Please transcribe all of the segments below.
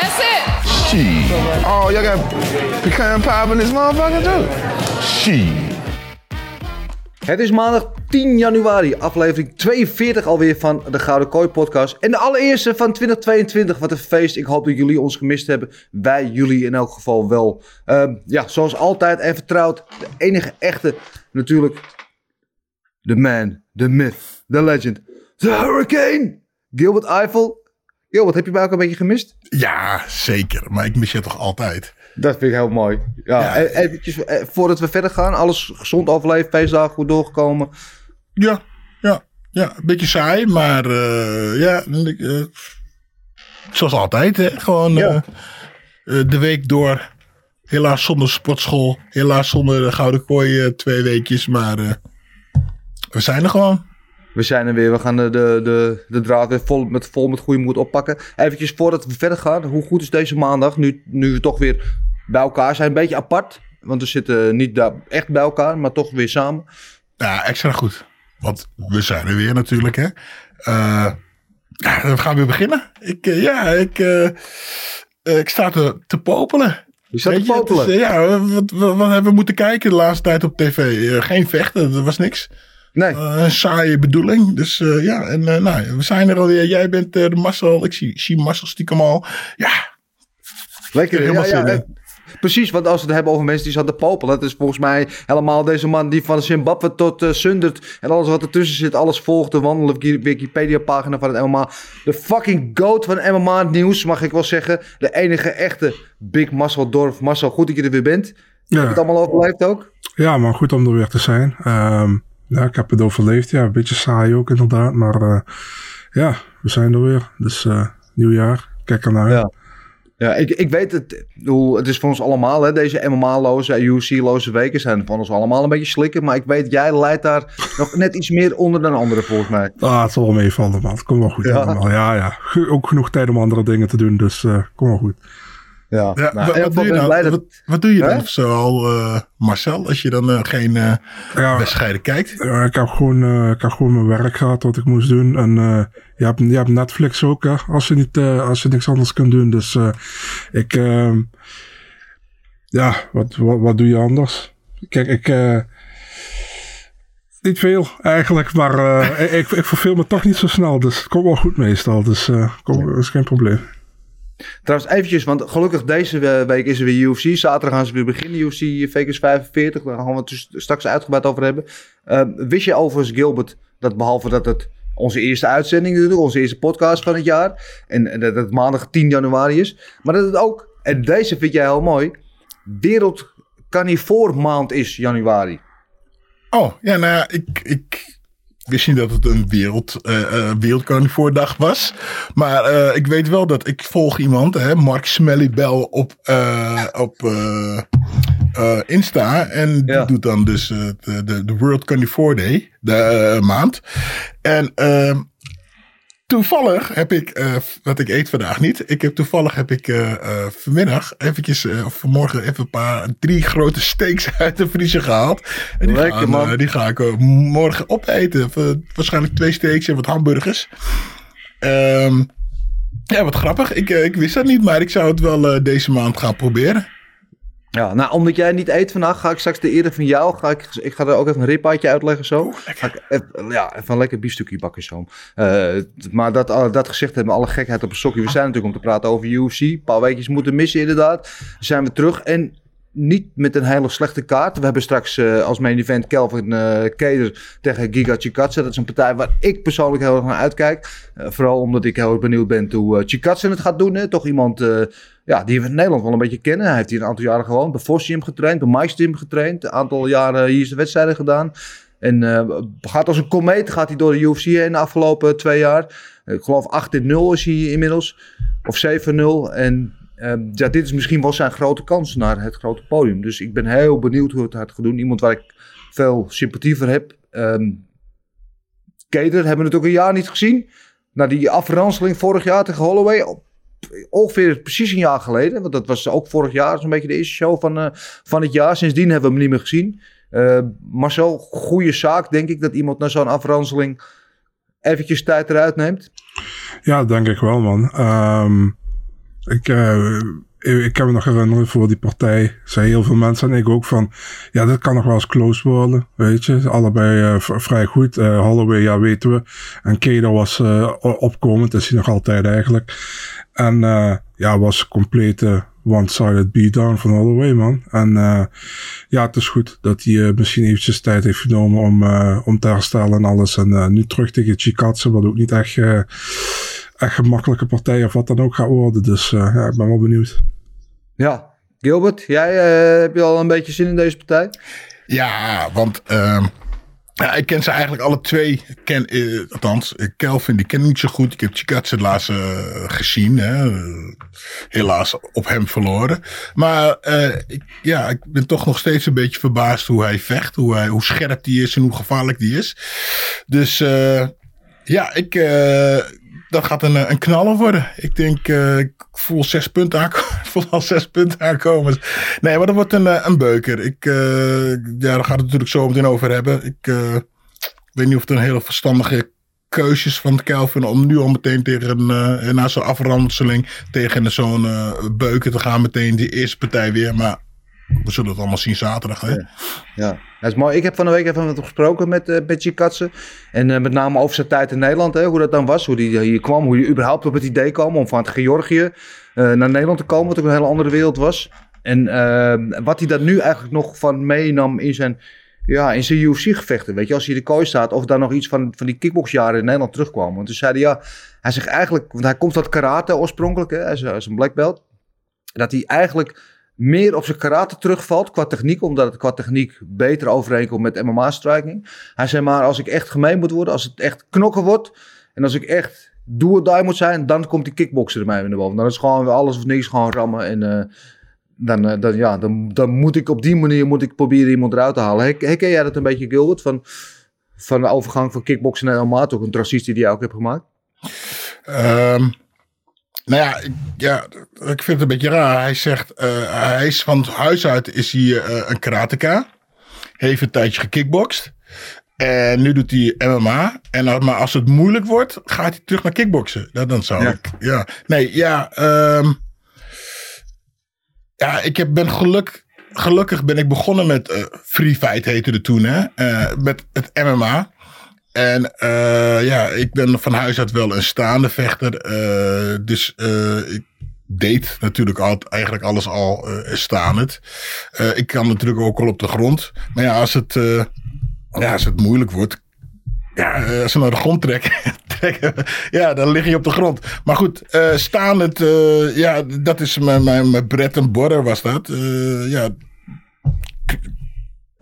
That's it. Shit. Oh, y'all got pecan pie in this motherfucker too? Shit. Het is maandag 10 januari, aflevering 42 alweer van de Gouden Kooi podcast. En de allereerste van 2022. Wat een feest. Ik hoop dat jullie ons gemist hebben. Wij jullie in elk geval wel. Ehm, ja, zoals altijd en vertrouwd. De enige echte, natuurlijk. De man, de myth, de legend. De Hurricane. Gilbert Eiffel. Gilbert, heb je mij ook een beetje gemist? Ja, zeker. Maar ik mis je toch altijd. Dat vind ik heel mooi. Ja, Ja. e- eventjes, eh, voordat we verder gaan. Alles gezond overleefd, feestdagen goed doorgekomen. Ja, ja, ja. Een beetje saai, maar eh, ja. eh, zoals altijd, hè. Gewoon Ja. de week door. Helaas zonder sportschool. Helaas zonder de Gouden Kooi twee weekjes. Maar we zijn er gewoon. We zijn er weer. We gaan de, de, de, de draad weer vol met, vol met goede moed oppakken. Eventjes voordat we verder gaan. Hoe goed is deze maandag? Nu, nu we toch weer bij elkaar zijn. Een beetje apart. Want we zitten niet daar echt bij elkaar, maar toch weer samen. Ja, extra goed. Want we zijn er weer natuurlijk, hè. Eh, ja, we gaan weer beginnen. Ik, eh, ja, ik, eh, ik sta te, te popelen. Je staat te is, popelen. ja, wat, wat, wat hebben we moeten kijken de laatste tijd op tv? Geen vechten, er was niks. Nee, Eh, een saaie bedoeling. Dus eh, ja, en eh, nou, we zijn er alweer. Jij bent de Marcel. Ik zie, zie Marcel stiekem al. Ja, lekker. helemaal Ja, ja, zin in. Precies, want als we het hebben over mensen die zaten te popelen. Dat is volgens mij helemaal deze man die van Zimbabwe tot Sundert en alles wat ertussen zit. Alles volgt de wandelende Wikipedia pagina van het MMA. De fucking goat van MMA nieuws, mag ik wel zeggen. De enige echte Big Marcel Dorf. Marcel, goed dat je er weer bent. Heb je Ja, het allemaal overleefd ook? ja, maar goed om er weer te zijn. Ehm, ja, ik heb het overleefd. Ja, een beetje saai ook inderdaad. Maar eh, ja, we zijn er weer. Dus eh, nieuwjaar. Kijk ernaar. Ja. Ja, ik, ik weet het. Het is voor ons allemaal, hè, deze MMA-loze, UFC-loze weken zijn van ons allemaal een beetje slikken. Maar ik weet, jij leidt daar nog net iets meer onder dan anderen volgens mij. Ah, het zal wel meevallen, man. Het komt wel goed Ja. allemaal. Ja, ja. Ook genoeg tijd om andere dingen te doen. Dus eh kom wel goed. Ja, ja nou, wat, doe je dan? dat- Wat, wat doe je Hè? dan zo al, eh, Marcel? Als je dan eh, geen eh, Ja, wedstrijden kijkt? Ik, heb gewoon, eh, ik heb gewoon mijn werk gehad wat ik moest doen. En eh, je, hebt, je hebt Netflix ook, hè, als, je niet, eh, als je niks anders kunt doen. Dus eh, ik... ehm, ja, wat, wat, wat doe je anders? Kijk, ik... eh, niet veel eigenlijk, maar eh, ik, ik verveel me toch niet zo snel. Dus het komt wel goed meestal. Dus eh kom, dat is geen probleem. Trouwens, eventjes, want gelukkig deze week is er weer UFC. Zaterdag gaan ze weer beginnen, UFC Vegas 45. Daar gaan we het dus straks uitgebreid over hebben. Eh, wist je overigens, Gilbert, dat behalve dat het onze eerste uitzending natuurlijk, onze eerste podcast van het jaar. En, en dat het maandag 10 januari is. Maar dat het ook, en deze vind jij heel mooi, Wereld Carnivore maand is januari. Oh, ja, nou ja, ik, ik wist niet dat het een wereld, eh eh, wereldcarnivoordag was. Maar eh, ik weet wel dat ik volg iemand, hè, Mark Smelly Bell op, op Insta. En die doet dan dus de, de, de World Carnivore Day, de maand. En ehm, toevallig heb ik, eh, wat ik eet vandaag niet. Ik heb toevallig heb ik eh, eh, vanmiddag eventjes, of vanmorgen even een paar, drie grote steaks uit de vriezer gehaald. En die, Lekker, gaan, man. die ga ik morgen opeten. Waarschijnlijk twee steaks en wat hamburgers. Ehm, ja, wat grappig. Ik, ik wist dat niet, maar ik zou het wel deze maand gaan proberen. Ja, nou, omdat jij niet eet vandaag, ga ik straks de ere van jou. Ga ik, ik ga er ook even een ribbaatje uitleggen zo. Ga ik even, ja, even een lekker biefstukje bakken zo. Eh, maar dat, al- dat gezegd hebben, alle gekheid op een sokje. We zijn natuurlijk om te praten over UFC. Een paar weekjes moeten missen inderdaad. Zijn we terug en niet met een hele slechte kaart. We hebben straks eh, als main event Kelvin eh Keder tegen Giga. Dat is een partij waar ik persoonlijk heel erg naar uitkijk. Eh, vooral omdat ik heel erg benieuwd ben hoe Chikadze het gaat doen. Toch iemand ja, die we in Nederland wel een beetje kennen. Hij heeft hier een aantal jaren gewoond. Bij Fossium getraind, bij Maistim getraind. Een aantal jaren hier zijn wedstrijden gedaan. En gaat als een komeet gaat hij door de UFC heen de afgelopen twee jaar. Ik geloof 8-0 is hij inmiddels. Of 7-0. En ehm, ja, dit is misschien wel zijn grote kans naar het grote podium. Dus ik ben heel benieuwd hoe het gaat doen. Iemand waar ik veel sympathie voor heb. Ehm Keter hebben we natuurlijk een jaar niet gezien. Na die afranseling vorig jaar tegen Holloway. Ongeveer precies een jaar geleden. Want dat was ook vorig jaar zo'n beetje de eerste show van, eh, van het jaar. Sindsdien hebben we hem niet meer gezien. Eh, Marcel, goede zaak denk ik dat iemand na zo'n afranseling eventjes tijd eruit neemt. Ja, denk ik wel, man. Ehm, ik, eh, ik, kan me nog herinneren voor die partij. Zei heel veel mensen en ik ook van. Ja, dit kan nog wel eens close worden. Weet je, allebei eh, vrij goed. Eh, Holloway, ja, weten we. En Keder was opkomend, is hij nog altijd eigenlijk. En ja, was complete one-sided beatdown van Holloway, man. En ja, het is goed dat hij misschien eventjes tijd heeft genomen om, om te herstellen en alles. En nu terug tegen Chikatse, wat ook niet echt, echt gemakkelijke partij of wat dan ook gaat worden. Dus eh, ja, ik ben wel benieuwd. Ja, Gilbert, jij eh, heb je al een beetje zin in deze partij? Ja, want ehm, ja, ik ken ze eigenlijk alle twee. Ik Ken, eh, althans, Kelvin, die ken ik niet zo goed. Ik heb Chikatse laatst eh, gezien. Hè. Helaas op hem verloren. Maar eh, ik, ja, ik ben toch nog steeds een beetje verbaasd hoe hij vecht. Hoe, hij, hoe scherp die is en hoe gevaarlijk die is. Dus eh, ja, ik, eh, dat gaat een, eh, een worden. Ik denk, eh, ik voel zes punten aankomen. Al zes punten aankomen. Nee, maar dat wordt een, eh, een beuker. Ik, eh, ja, daar gaat het natuurlijk zo meteen over hebben. Ik weet niet of het een hele verstandige keuzes van Kelvin om nu al meteen tegen na zo'n afranseling tegen zo'n beuken te gaan meteen die eerste partij weer. Maar we zullen het allemaal zien zaterdag. Hè? Ja, dat is mooi. Ik heb van de week even hem gesproken met, eh Chikatse. En eh, met name over zijn tijd in Nederland, hè, hoe dat dan was. Hoe hij hier kwam, hoe hij überhaupt op het idee kwam om van Georgië eh, naar Nederland te komen. Wat ook een hele andere wereld was. En eh, wat hij daar nu eigenlijk nog van meenam in zijn, ja, in zijn UFC-gevechten. Weet je, als hij in de kooi staat, of daar nog iets van, van die kickboxjaren in Nederland terugkwam. Want toen zei hij, ja, hij zegt eigenlijk, want hij komt uit karate oorspronkelijk, hè, hij, is, hij is een black belt. Dat hij eigenlijk meer op zijn karate terugvalt qua techniek, omdat het qua techniek beter overeenkomt met MMA-striking. Hij zei maar, als ik echt gemeen moet worden, als het echt knokken wordt, en als ik echt do moet zijn, dan komt die kickboxer er mij weer naar boven. Dan is gewoon alles of niks, gewoon rammen en... eh, dan, eh, dan, ja, dan, dan moet ik op die manier moet ik proberen iemand eruit te halen. Her- Herken jij dat een beetje, Gilbert? Van, van de overgang van kickboksen naar MMA, toch een transitie die jij ook hebt gemaakt? Ehm, nou ja ik, ja, ik vind het een beetje raar. Hij zegt, eh, hij is van huis uit is hij eh, een karateka. Heeft een tijdje gekickboxd. En nu doet hij MMA. En, maar als het moeilijk wordt, gaat hij terug naar kickboksen. Dat, dan zou Ja. ik, ja. Nee, ja. ehm, ja, ik heb, ben geluk, gelukkig ben ik begonnen met eh, Free Fight heette het toen, hè. Met het MMA. En eh, ja, ik ben van huis uit wel een staande vechter. eh, dus eh, ik deed natuurlijk al, eigenlijk alles al staand. Ik kan natuurlijk ook al op de grond. Maar ja, als het, ja, als het moeilijk wordt. Ja, als ze naar de grond trekken, ja, dan lig je op de grond. Maar goed, staand, ja, dat is mijn, mijn, mijn bread and butter was dat. Ja,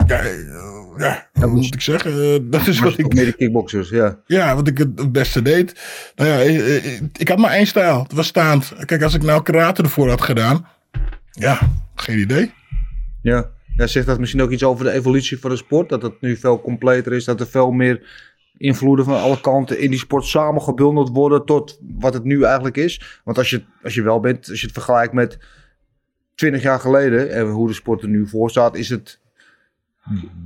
ja, eh, ja, wat moet ik zeggen? Eh, dat is wat ik, Meer de kickboxers, ja. ja, wat ik het, beste deed. Nou ja, ik, ik, ik had maar één stijl. Het was staand. Kijk, als ik nou karate ervoor had gedaan. Ja, geen idee. Ja. ja, zegt dat misschien ook iets over de evolutie van de sport? Dat het nu veel completer is, dat er veel meer invloeden van alle kanten in die sport samengebundeld worden tot wat het nu eigenlijk is. Want als je, als je wel bent, als je het vergelijkt met 20 jaar geleden en hoe de sport er nu voor staat, is het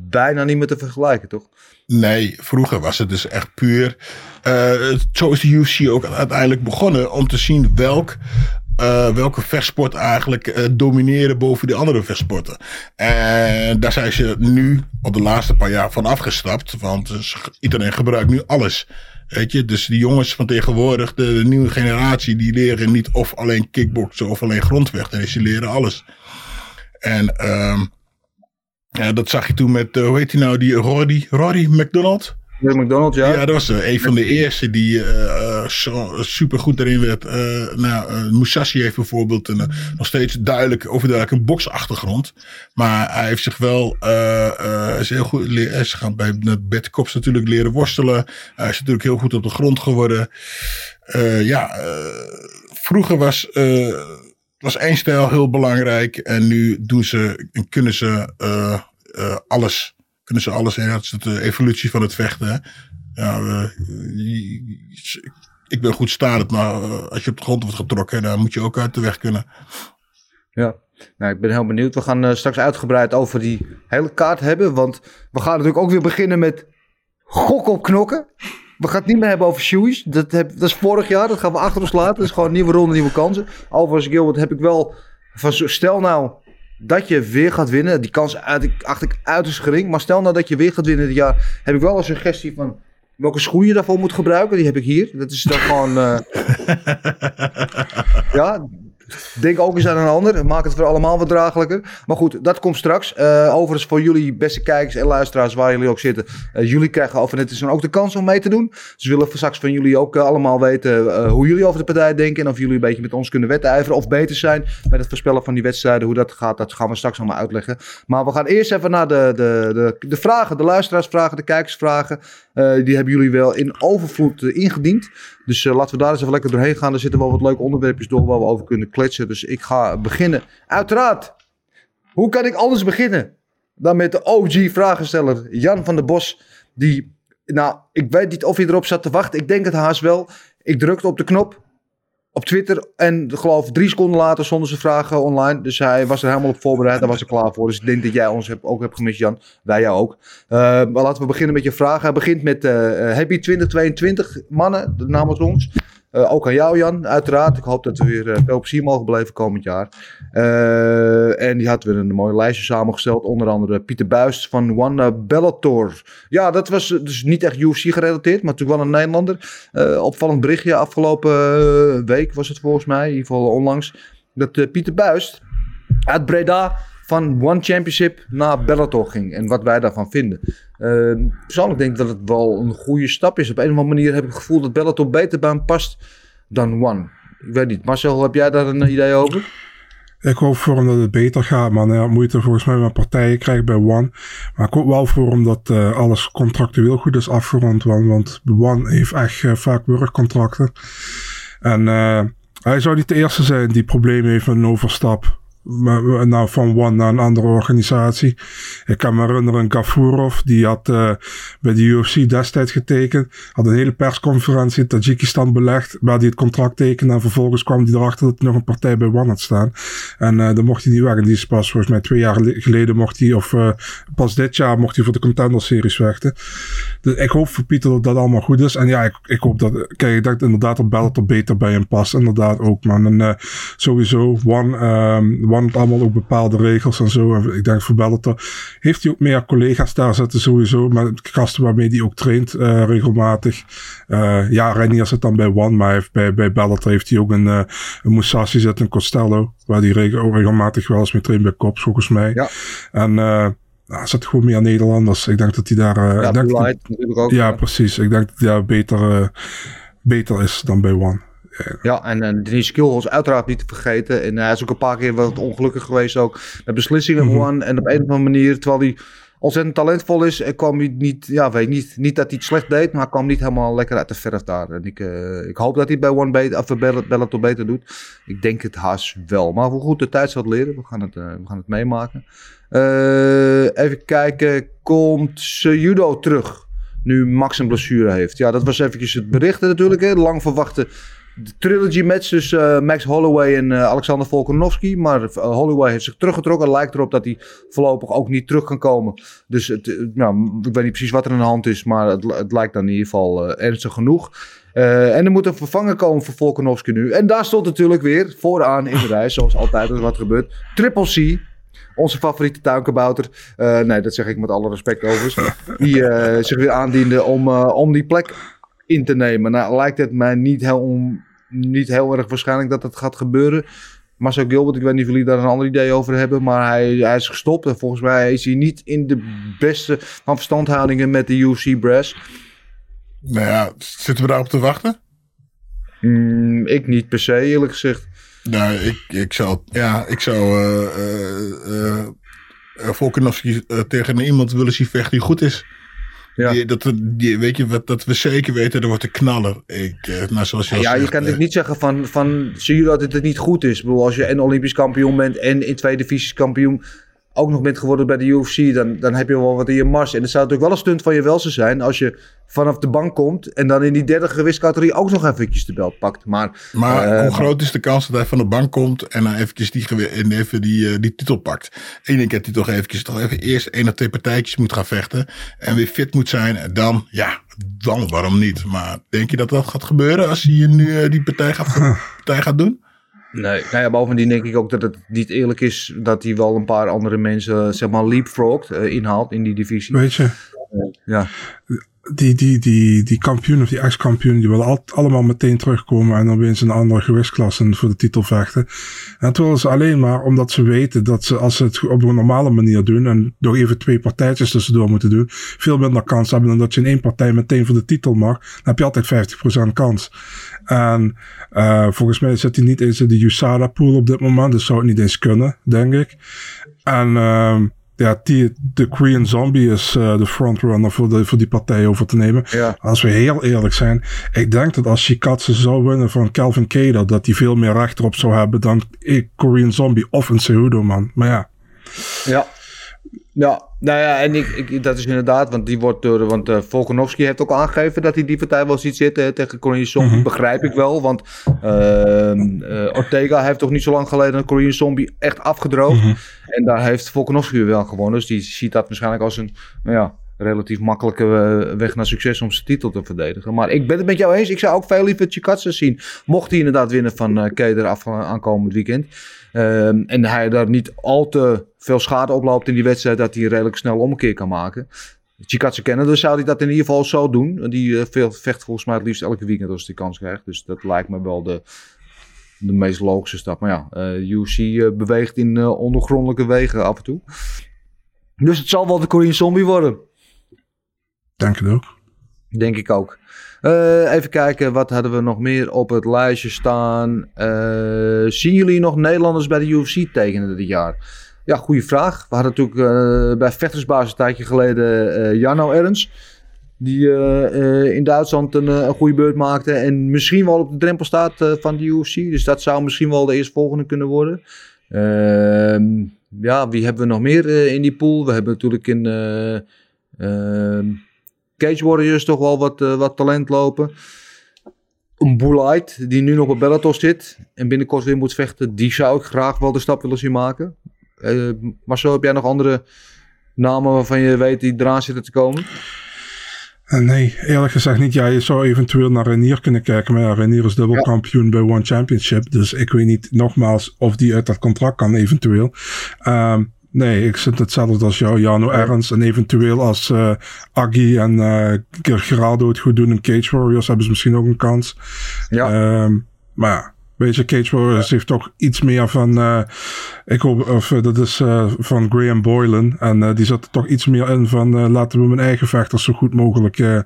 bijna niet meer te vergelijken, toch? Nee, vroeger was het dus echt puur. eh, zo is de UFC ook uiteindelijk begonnen om te zien welk. eh, welke vechtsport eigenlijk eh, domineren boven de andere vechtsporten. En daar zijn ze nu al de laatste paar jaar van afgestapt. Want iedereen gebruikt nu alles. Weet je, dus die jongens van tegenwoordig, de, nieuwe generatie, die leren niet of alleen kickboksen of alleen grondvechten. Ze leren alles. En ehm ja, dat zag je toen met, eh, hoe heet hij nou, die Rory, Rory McDonald? Met McDonald's, ja. Ja, dat was eh, een van de eerste die eh, eh, super goed erin werd. Eh nou, Musashi heeft bijvoorbeeld een, nog steeds duidelijk, overduidelijk een boksachtergrond. Maar hij heeft zich wel, is heel goed, hij is gaan bij Bert Kops natuurlijk leren worstelen. Hij is natuurlijk heel goed op de grond geworden. Ja, vroeger was, was één stijl heel belangrijk. En nu doen ze en kunnen ze eh, eh, alles. Kunnen ze alles. En dat is de evolutie van het vechten. Ja, eh, ik ben goed staand, maar eh, als je op de grond wordt getrokken, dan moet je ook uit de weg kunnen. Ja, nou, ik ben heel benieuwd. We gaan eh, straks uitgebreid over die hele kaart hebben. Want we gaan natuurlijk ook weer beginnen met gokken op knokken. We gaan het niet meer hebben over shoeys. Dat, heb, dat is vorig jaar. Dat gaan we achter ons laten. Dat is gewoon nieuwe ronde, nieuwe kansen. Overigens, Gilbert, heb ik wel... Van, stel nou dat je weer gaat winnen. Die kans uit, acht ik uiterst gering. Maar stel nou dat je weer gaat winnen dit jaar. Heb ik wel een suggestie van welke schoen je daarvoor moet gebruiken. Die heb ik hier. Dat is dan gewoon... eh, ja, Denk ook eens aan een ander. Maak het voor allemaal wat draaglijker. Maar goed, dat komt straks. Eh, overigens voor jullie beste kijkers en luisteraars, waar jullie ook zitten. eh, jullie krijgen over net is dan ook de kans om mee te doen. Dus we willen straks van jullie ook eh, allemaal weten hoe jullie over de partij denken. En of jullie een beetje met ons kunnen wedijveren. Of beter zijn met het voorspellen van die wedstrijden. Hoe dat gaat, dat gaan we straks allemaal uitleggen. Maar we gaan eerst even naar de, de, de, de vragen. De luisteraarsvragen, de kijkersvragen. Die hebben jullie wel in overvloed ingediend. Dus laten we daar eens even lekker doorheen gaan. Er zitten wel wat leuke onderwerpjes door waar we over kunnen Dus ik ga beginnen. Uiteraard, hoe kan ik anders beginnen dan met de OG-vragensteller Jan van der Bos. Die, nou, ik weet niet of hij erop zat te wachten. Ik denk het haast wel. Ik drukte op de knop op Twitter en geloof drie seconden later stonden ze vragen online. Dus hij was er helemaal op voorbereid. Daar was er klaar voor. Dus ik denk dat jij ons ook hebt gemist, Jan. Wij jou ook. Eh, maar laten we beginnen met je vragen. Hij begint met eh, Happy 2022 mannen namens ons. Eh, ook aan jou, Jan, uiteraard. Ik hoop dat we weer eh, veel plezier mogen beleven komend jaar. Eh, en die had weer een mooie lijstje samengesteld. Onder andere Pieter Buist van One Bellator. Ja, dat was dus niet echt UFC gerelateerd, maar natuurlijk wel een Nederlander. Opvallend berichtje afgelopen week was het volgens mij, in ieder geval onlangs. Dat Pieter Buist uit Breda van One Championship naar Bellator ging. En wat wij daarvan vinden. Persoonlijk denk ik dat het wel een goede stap is. Op een of andere manier heb ik het gevoel dat Bellator beter bij hem past dan One. Ik weet niet. Marcel, heb jij daar een idee over? Ik hoop voor hem dat het beter gaat, man. Hij had moeite volgens mij met partijen krijgen bij One. Maar ik hoop wel voor hem dat eh, alles contractueel goed is afgerond. Want, want One heeft echt eh, vaak werkcontracten. En eh, hij zou niet de eerste zijn die problemen heeft met een overstap. Maar nou, van One naar een andere organisatie. Ik kan me herinneren, Gafurov, die had eh, bij de UFC destijds getekend. Had een hele persconferentie in Tajikistan belegd, waar hij het contract tekende. En vervolgens kwam hij erachter dat er nog een partij bij One had staan. En eh dan mocht hij niet weg. En die is pas volgens mij twee jaar gele- geleden mocht hij, of eh, pas dit jaar mocht hij voor de Contender Series vechten. Dus ik hoop voor Pieter dat dat allemaal goed is. En ja, ik, ik hoop dat, kijk, ik denk inderdaad dat Bellator beter bij hem past. Inderdaad ook, man. En eh, sowieso, One, ehm One heeft allemaal ook bepaalde regels en zo. En ik denk voor Bellator heeft hij ook meer collega's daar zitten sowieso. Met gasten waarmee hij ook traint eh, regelmatig. Eh, ja, Renier zit dan bij One, maar hij heeft bij, bij Bellator heeft hij ook een, eh een Musashi zitten, een Costello. Waar hij regel, ook regelmatig wel eens mee traint bij Kops, volgens mij. Ja. En eh nou, gewoon meer Nederlanders. Ik denk dat hij daar... eh, Ja, ik denk Blue dat- Light natuurlijk ook. ja, precies. Ik denk dat hij daar beter, beter is dan bij One. Ja, en, en Denise is uiteraard niet te vergeten. En hij is ook een paar keer wat ongelukkig geweest ook. Met beslissingen. One. En op een of andere manier, terwijl hij ontzettend talentvol is, en kwam hij niet, ja, weet niet, niet dat hij het slecht deed, maar kwam niet helemaal lekker uit de verf daar. En ik, eh, ik hoop dat hij bij One beter, of Bellator beter doet. Ik denk het haast wel. Maar goed, de tijd zal leren. We gaan het, eh, we gaan het meemaken. Eh, even kijken, komt Judo terug? Nu Max een blessure heeft. Ja, dat was eventjes het bericht natuurlijk. Hè. Lang verwachte de trilogy match tussen eh, Max Holloway en eh, Alexander Volkanovski. Maar eh, Holloway heeft zich teruggetrokken. Lijkt erop dat hij voorlopig ook niet terug kan komen. Dus het, nou, ik weet niet precies wat er aan de hand is. Maar het, het lijkt dan in ieder geval ernstig genoeg. En er moet een vervanger komen voor Volkanovski nu. En daar stond natuurlijk weer vooraan in de rij. Zoals altijd als wat gebeurt. Triple C. Onze favoriete tuinkabouter. Nee, dat zeg ik met alle respect overigens. Die zich weer aandiende om, om die plek in te nemen. Nou lijkt het mij niet heel, on- niet heel erg waarschijnlijk dat het gaat gebeuren. Marcel Gilbert, ik weet niet of jullie daar een ander idee over hebben. Maar hij, hij is gestopt. En volgens mij is hij niet in de beste van verstandhoudingen met de UFC Brass. Nou ja, zitten we daarop te wachten? Mm, ik niet per se, eerlijk gezegd. Nou, ik, ik zou, ja, ik zou eh, Volkanovski eh, tegen iemand willen zien vechten die goed is. Ja. Die, dat, die, weet je, wat, dat we zeker weten, er wordt een knaller. Ik, eh, nou, zoals je Ja, je kan eh, dit niet zeggen van, van zie je dat het niet goed is. Ik bedoel, als je en Olympisch kampioen bent en in twee divisies kampioen ook nog bent geworden bij de UFC, dan, dan heb je wel wat in je mars. En het zou natuurlijk wel een stunt van je welste zijn als je vanaf de bank komt en dan in die derde gewichtscategorie ook nog eventjes de belt pakt. Maar, Maar eh, hoe groot is de kans dat hij van de bank komt en dan eventjes die, en even die, eh, die titel pakt? Eén keer dat hij toch eventjes toch even eerst één of twee partijtjes moet gaan vechten en weer fit moet zijn. En dan, ja, dan waarom niet? Maar denk je dat dat gaat gebeuren als hij nu eh, die partij gaat, partij gaat doen? Nee, nou ja, bovendien denk ik ook dat het niet eerlijk is dat hij wel een paar andere mensen, eh, zeg maar, leapfrogt, eh, inhaalt in die divisie. Weet je, Ja, die, die, die, die kampioen of die ex-kampioen, die willen al, allemaal meteen terugkomen en dan weer eens een andere gewichtsklasse voor de titel vechten. En dat willen ze alleen maar omdat ze weten dat ze, als ze het op een normale manier doen en door even twee partijtjes tussendoor moeten doen, veel minder kans hebben dan dat je in één partij meteen voor de titel mag. Dan heb je altijd 50% kans. En uh, volgens mij zit hij niet eens in de USADA pool op dit moment, dus zou het niet eens kunnen, denk ik. En uh, ja, die, de Korean Zombie is uh, de frontrunner voor, de, voor die partij over te nemen. Ja. Als we heel eerlijk zijn, ik denk dat als Shikatsu zou winnen van Calvin Keder, dat hij veel meer recht erop zou hebben dan ik, Korean Zombie of een Cejudo, man. Maar ja. Ja. Ja, nou ja, en ik, ik, dat is inderdaad, want die wordt door, want uh, Volkanovski heeft ook aangegeven dat hij die partij wel ziet zitten hè, tegen Korean Zombie. Mm -hmm. Begrijp ik wel, want uh, uh, Ortega heeft toch niet zo lang geleden een Korean Zombie echt afgedroogd. Mm -hmm. En daar heeft Volkanovski wel gewonnen, dus die ziet dat waarschijnlijk als een, nou ja, relatief makkelijke uh, weg naar succes om zijn titel te verdedigen. Maar ik ben het met jou eens. Ik zou ook veel liever Chikatsa zien. Mocht hij inderdaad winnen van uh, Keder af aankomend weekend. Uh, en hij daar niet al te veel schade oploopt in die wedstrijd. Dat hij redelijk snel omkeer kan maken. Chikatsa kennen, dus zou hij dat in ieder geval zo doen. Die uh, veel, vecht volgens mij het liefst elke weekend als hij kans krijgt. Dus dat lijkt me wel de, de meest logische stap. Maar ja, uh, UFC beweegt in uh, ondergrondelijke wegen af en toe. Dus het zal wel de Korean Zombie worden. Denk het ook. Denk ik ook. Uh, even kijken, wat hadden we nog meer op het lijstje staan? Zien jullie nog Nederlanders bij de UFC tekenen dit jaar? Ja, goede vraag. We hadden natuurlijk uh, bij Vechtersbaas een tijdje geleden Jarno Ernst. Die in Duitsland een, een, goede beurt maakte. En misschien wel op de drempel staat van de UFC. Dus dat zou misschien wel de eerstvolgende kunnen worden. Ehm, ja, wie hebben we nog meer in die pool? We hebben natuurlijk in... ehm, Cage Warriors toch wel wat, wat talent lopen. Een Bullite, die nu nog op Bellator zit en binnenkort weer moet vechten, die zou ik graag wel de stap willen zien maken. Uh, Marcel, heb jij nog andere namen waarvan je weet die eraan zitten te komen? Uh, nee, eerlijk gezegd niet. Ja, je zou eventueel naar Renier kunnen kijken. Maar ja, Renier is dubbelkampioen ja. bij One Championship. Dus ik weet niet nogmaals of die uit dat contract kan eventueel. Um, Nee, ik zit hetzelfde als jou, Jano Ernst. En eventueel als uh, Aggi en uh, Geraldo het goed doen in Cage Warriors hebben ze misschien ook een kans. Ja. Um, maar ja, weet je, Cage Warriors ja. heeft toch iets meer van, uh, ik hoop, of dat is van Graham Boylan. En die zat er toch iets meer in van, laten we mijn eigen vechters zo goed mogelijk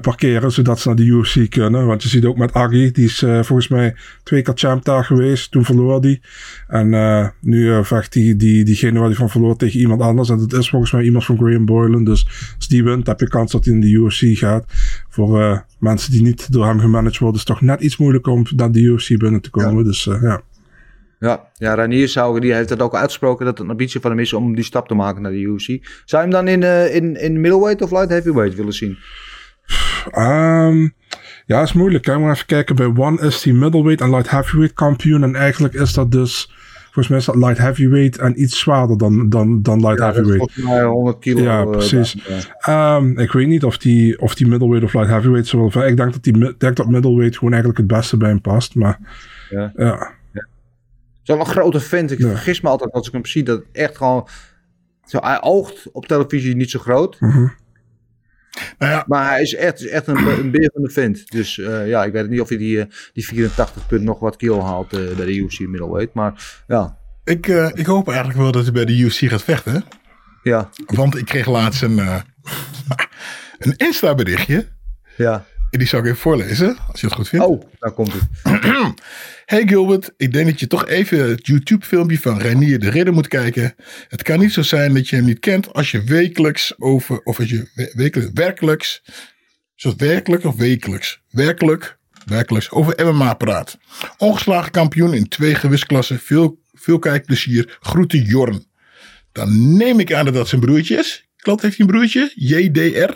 parkeren, zodat ze naar de UFC kunnen. Want je ziet ook met Aggi, die is volgens mij twee keer champ daar geweest, toen verloor die. En nu vecht die, die, diegene waar hij van verloor tegen iemand anders. En dat is volgens mij iemand van Graham Boylan. Dus als die wint, heb je kans dat hij in de UFC gaat. Voor mensen die niet door hem gemanaged worden, is het toch net iets moeilijker om naar de UFC binnen te komen. Ja. Dus ja. Ja, ja Ranier zou, die heeft het ook uitgesproken dat het een ambitie van hem is om die stap te maken naar de UFC. Zou je hem dan in, uh, in, in middleweight of light heavyweight willen zien? Um, ja, is moeilijk. Hè? Maar even kijken. Bij One is hij middleweight en light heavyweight kampioen. En eigenlijk is dat dus... Volgens mij is dat light heavyweight en iets zwaarder dan, dan, dan light ja, heavyweight. volgens mij 100 kilo. Ja, precies. Uh, ja. Um, ik weet niet of die, of die middleweight of light heavyweight zo wel... Ik denk dat, die, denk dat middleweight gewoon eigenlijk het beste bij hem past. Maar ja. ja. Zo'n een grote vent. Ik ja. vergis me altijd als ik hem zie dat het echt gewoon... Zo, hij oogt op televisie niet zo groot. Mm -hmm. Nou ja. Maar hij is echt, is echt een, een beer van de vent. Dus uh, ja, ik weet niet of hij die, uh, die 84 punt nog wat kilo haalt uh, bij de UFC middleweight. Maar ja. Ik, ik hoop eigenlijk wel dat hij bij de UFC gaat vechten. Ja. Want ik kreeg laatst een, een Insta berichtje. Ja. En die zou ik even voorlezen, als je het goed vindt. Oh, daar komt het. Hey Gilbert, ik denk dat je toch even het YouTube-filmpje van Reinier de Ridder moet kijken. Het kan niet zo zijn dat je hem niet kent als je wekelijks over, of als je we- wekelijks, werkelijks, is dat werkelijk of wekelijks? Werkelijk, werkelijks over MMA praat. Ongeslagen kampioen in twee gewichtsklassen, veel, veel kijkplezier. Groeten Jorn. Dan neem ik aan dat dat zijn broertje is. Klopt, heeft hij een broertje? JDR?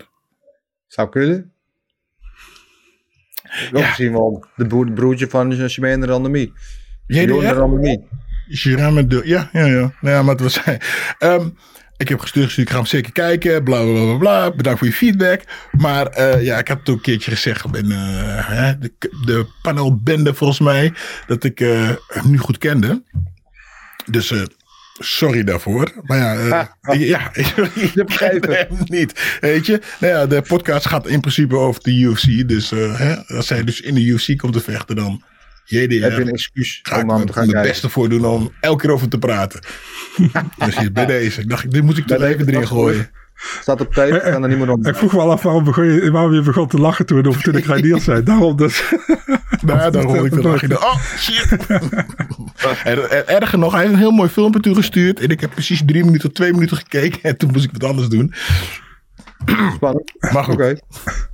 Zou kunnen. Ik ook misschien wel de broer- broertje van Shemaine Randami. Jordan JDR? Randami. Girame de. Ja, ja, ja. Nou ja, maar het was hij. Ehm, ik heb gestuurd, gestuurd, ik ga hem zeker kijken. Bla bla bla bla. Bedankt voor je feedback. Maar eh, ja, ik heb het ook een keertje gezegd in eh, hè, de, de panelbende volgens mij. Dat ik eh, hem nu goed kende. Dus sorry daarvoor. Maar ja, ik- ja begrepen. kende hem niet. Weet je, nou ja, de podcast gaat in principe over de UFC. Dus eh, hè, als hij dus in de UFC komt te vechten, dan. JDR. Heb je een excuus Ga om er te gaan mijn kijken? beste voor doen om elke keer over te praten. dus hier, bij deze. Ik dacht, dit moet ik toch Bij even erin gooien. Staat op tape, kan er niemand om. Ik vroeg wel af waarom, begon je, waarom je begon te lachen toen, of toen ik Reinier zei. Daarom dus. Nou, ja, daar hoor ik. Ik dacht, Oh, shit. en, en erger nog, hij heeft een heel mooi filmpje toegestuurd. En ik heb precies drie minuten, twee minuten gekeken. En toen moest ik wat anders doen. Spannend. Maar goed. Oké.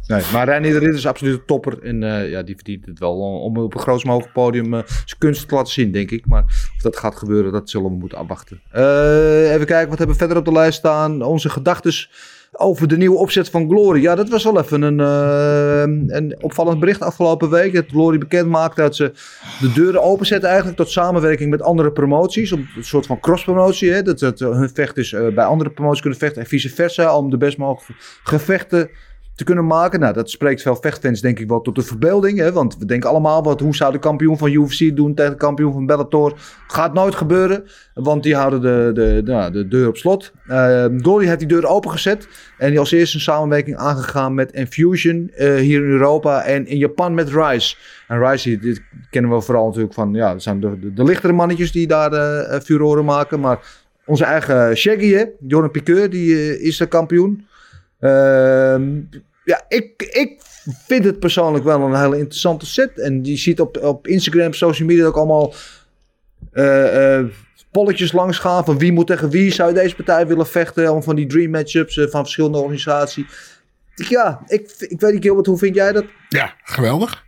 Nee, maar Reinier de Ridder is absoluut een topper. En eh, ja, die verdient het wel om op een grootst mogelijk podium eh, zijn kunst te laten zien, denk ik. Maar of dat gaat gebeuren, dat zullen we moeten afwachten. Eh, even kijken, wat hebben we verder op de lijst staan? Onze gedachtes over de nieuwe opzet van Glory. Ja, dat was wel even een, eh, een opvallend bericht afgelopen week. Dat Glory bekend maakte dat ze de deuren openzetten eigenlijk tot samenwerking met andere promoties. Om een soort van cross-promotie. Dat, dat hun vechters eh, bij andere promoties kunnen vechten en vice versa. Om de best mogelijke gevechten te kunnen maken. Nou, dat spreekt veel vechtfans denk ik wel tot de verbeelding. Hè? Want we denken allemaal, wat, hoe zou de kampioen van UFC doen tegen de kampioen van Bellator? Gaat nooit gebeuren, want die houden de, de, nou, de deur op slot. Uh, Glory heeft die deur opengezet en die als eerste een samenwerking aangegaan met Infusion eh, hier in Europa en in Japan met Rise. En Rise, dit kennen we vooral natuurlijk van, ja, dat zijn de, de, lichtere mannetjes die daar uh, furoren maken. Maar onze eigen Shaggy, hè, Jordan Piqueur, die uh, is de kampioen. Uh, ja, ik, ik vind het persoonlijk wel een hele interessante set. En je ziet op, op Instagram, social media ook allemaal uh, polletjes langs gaan. Van wie moet tegen wie. Zou deze partij willen vechten? Om van die dream matchups uh, van verschillende organisaties. Ja, ik, ik weet niet, Gilbert, hoe vind jij dat? Ja, geweldig.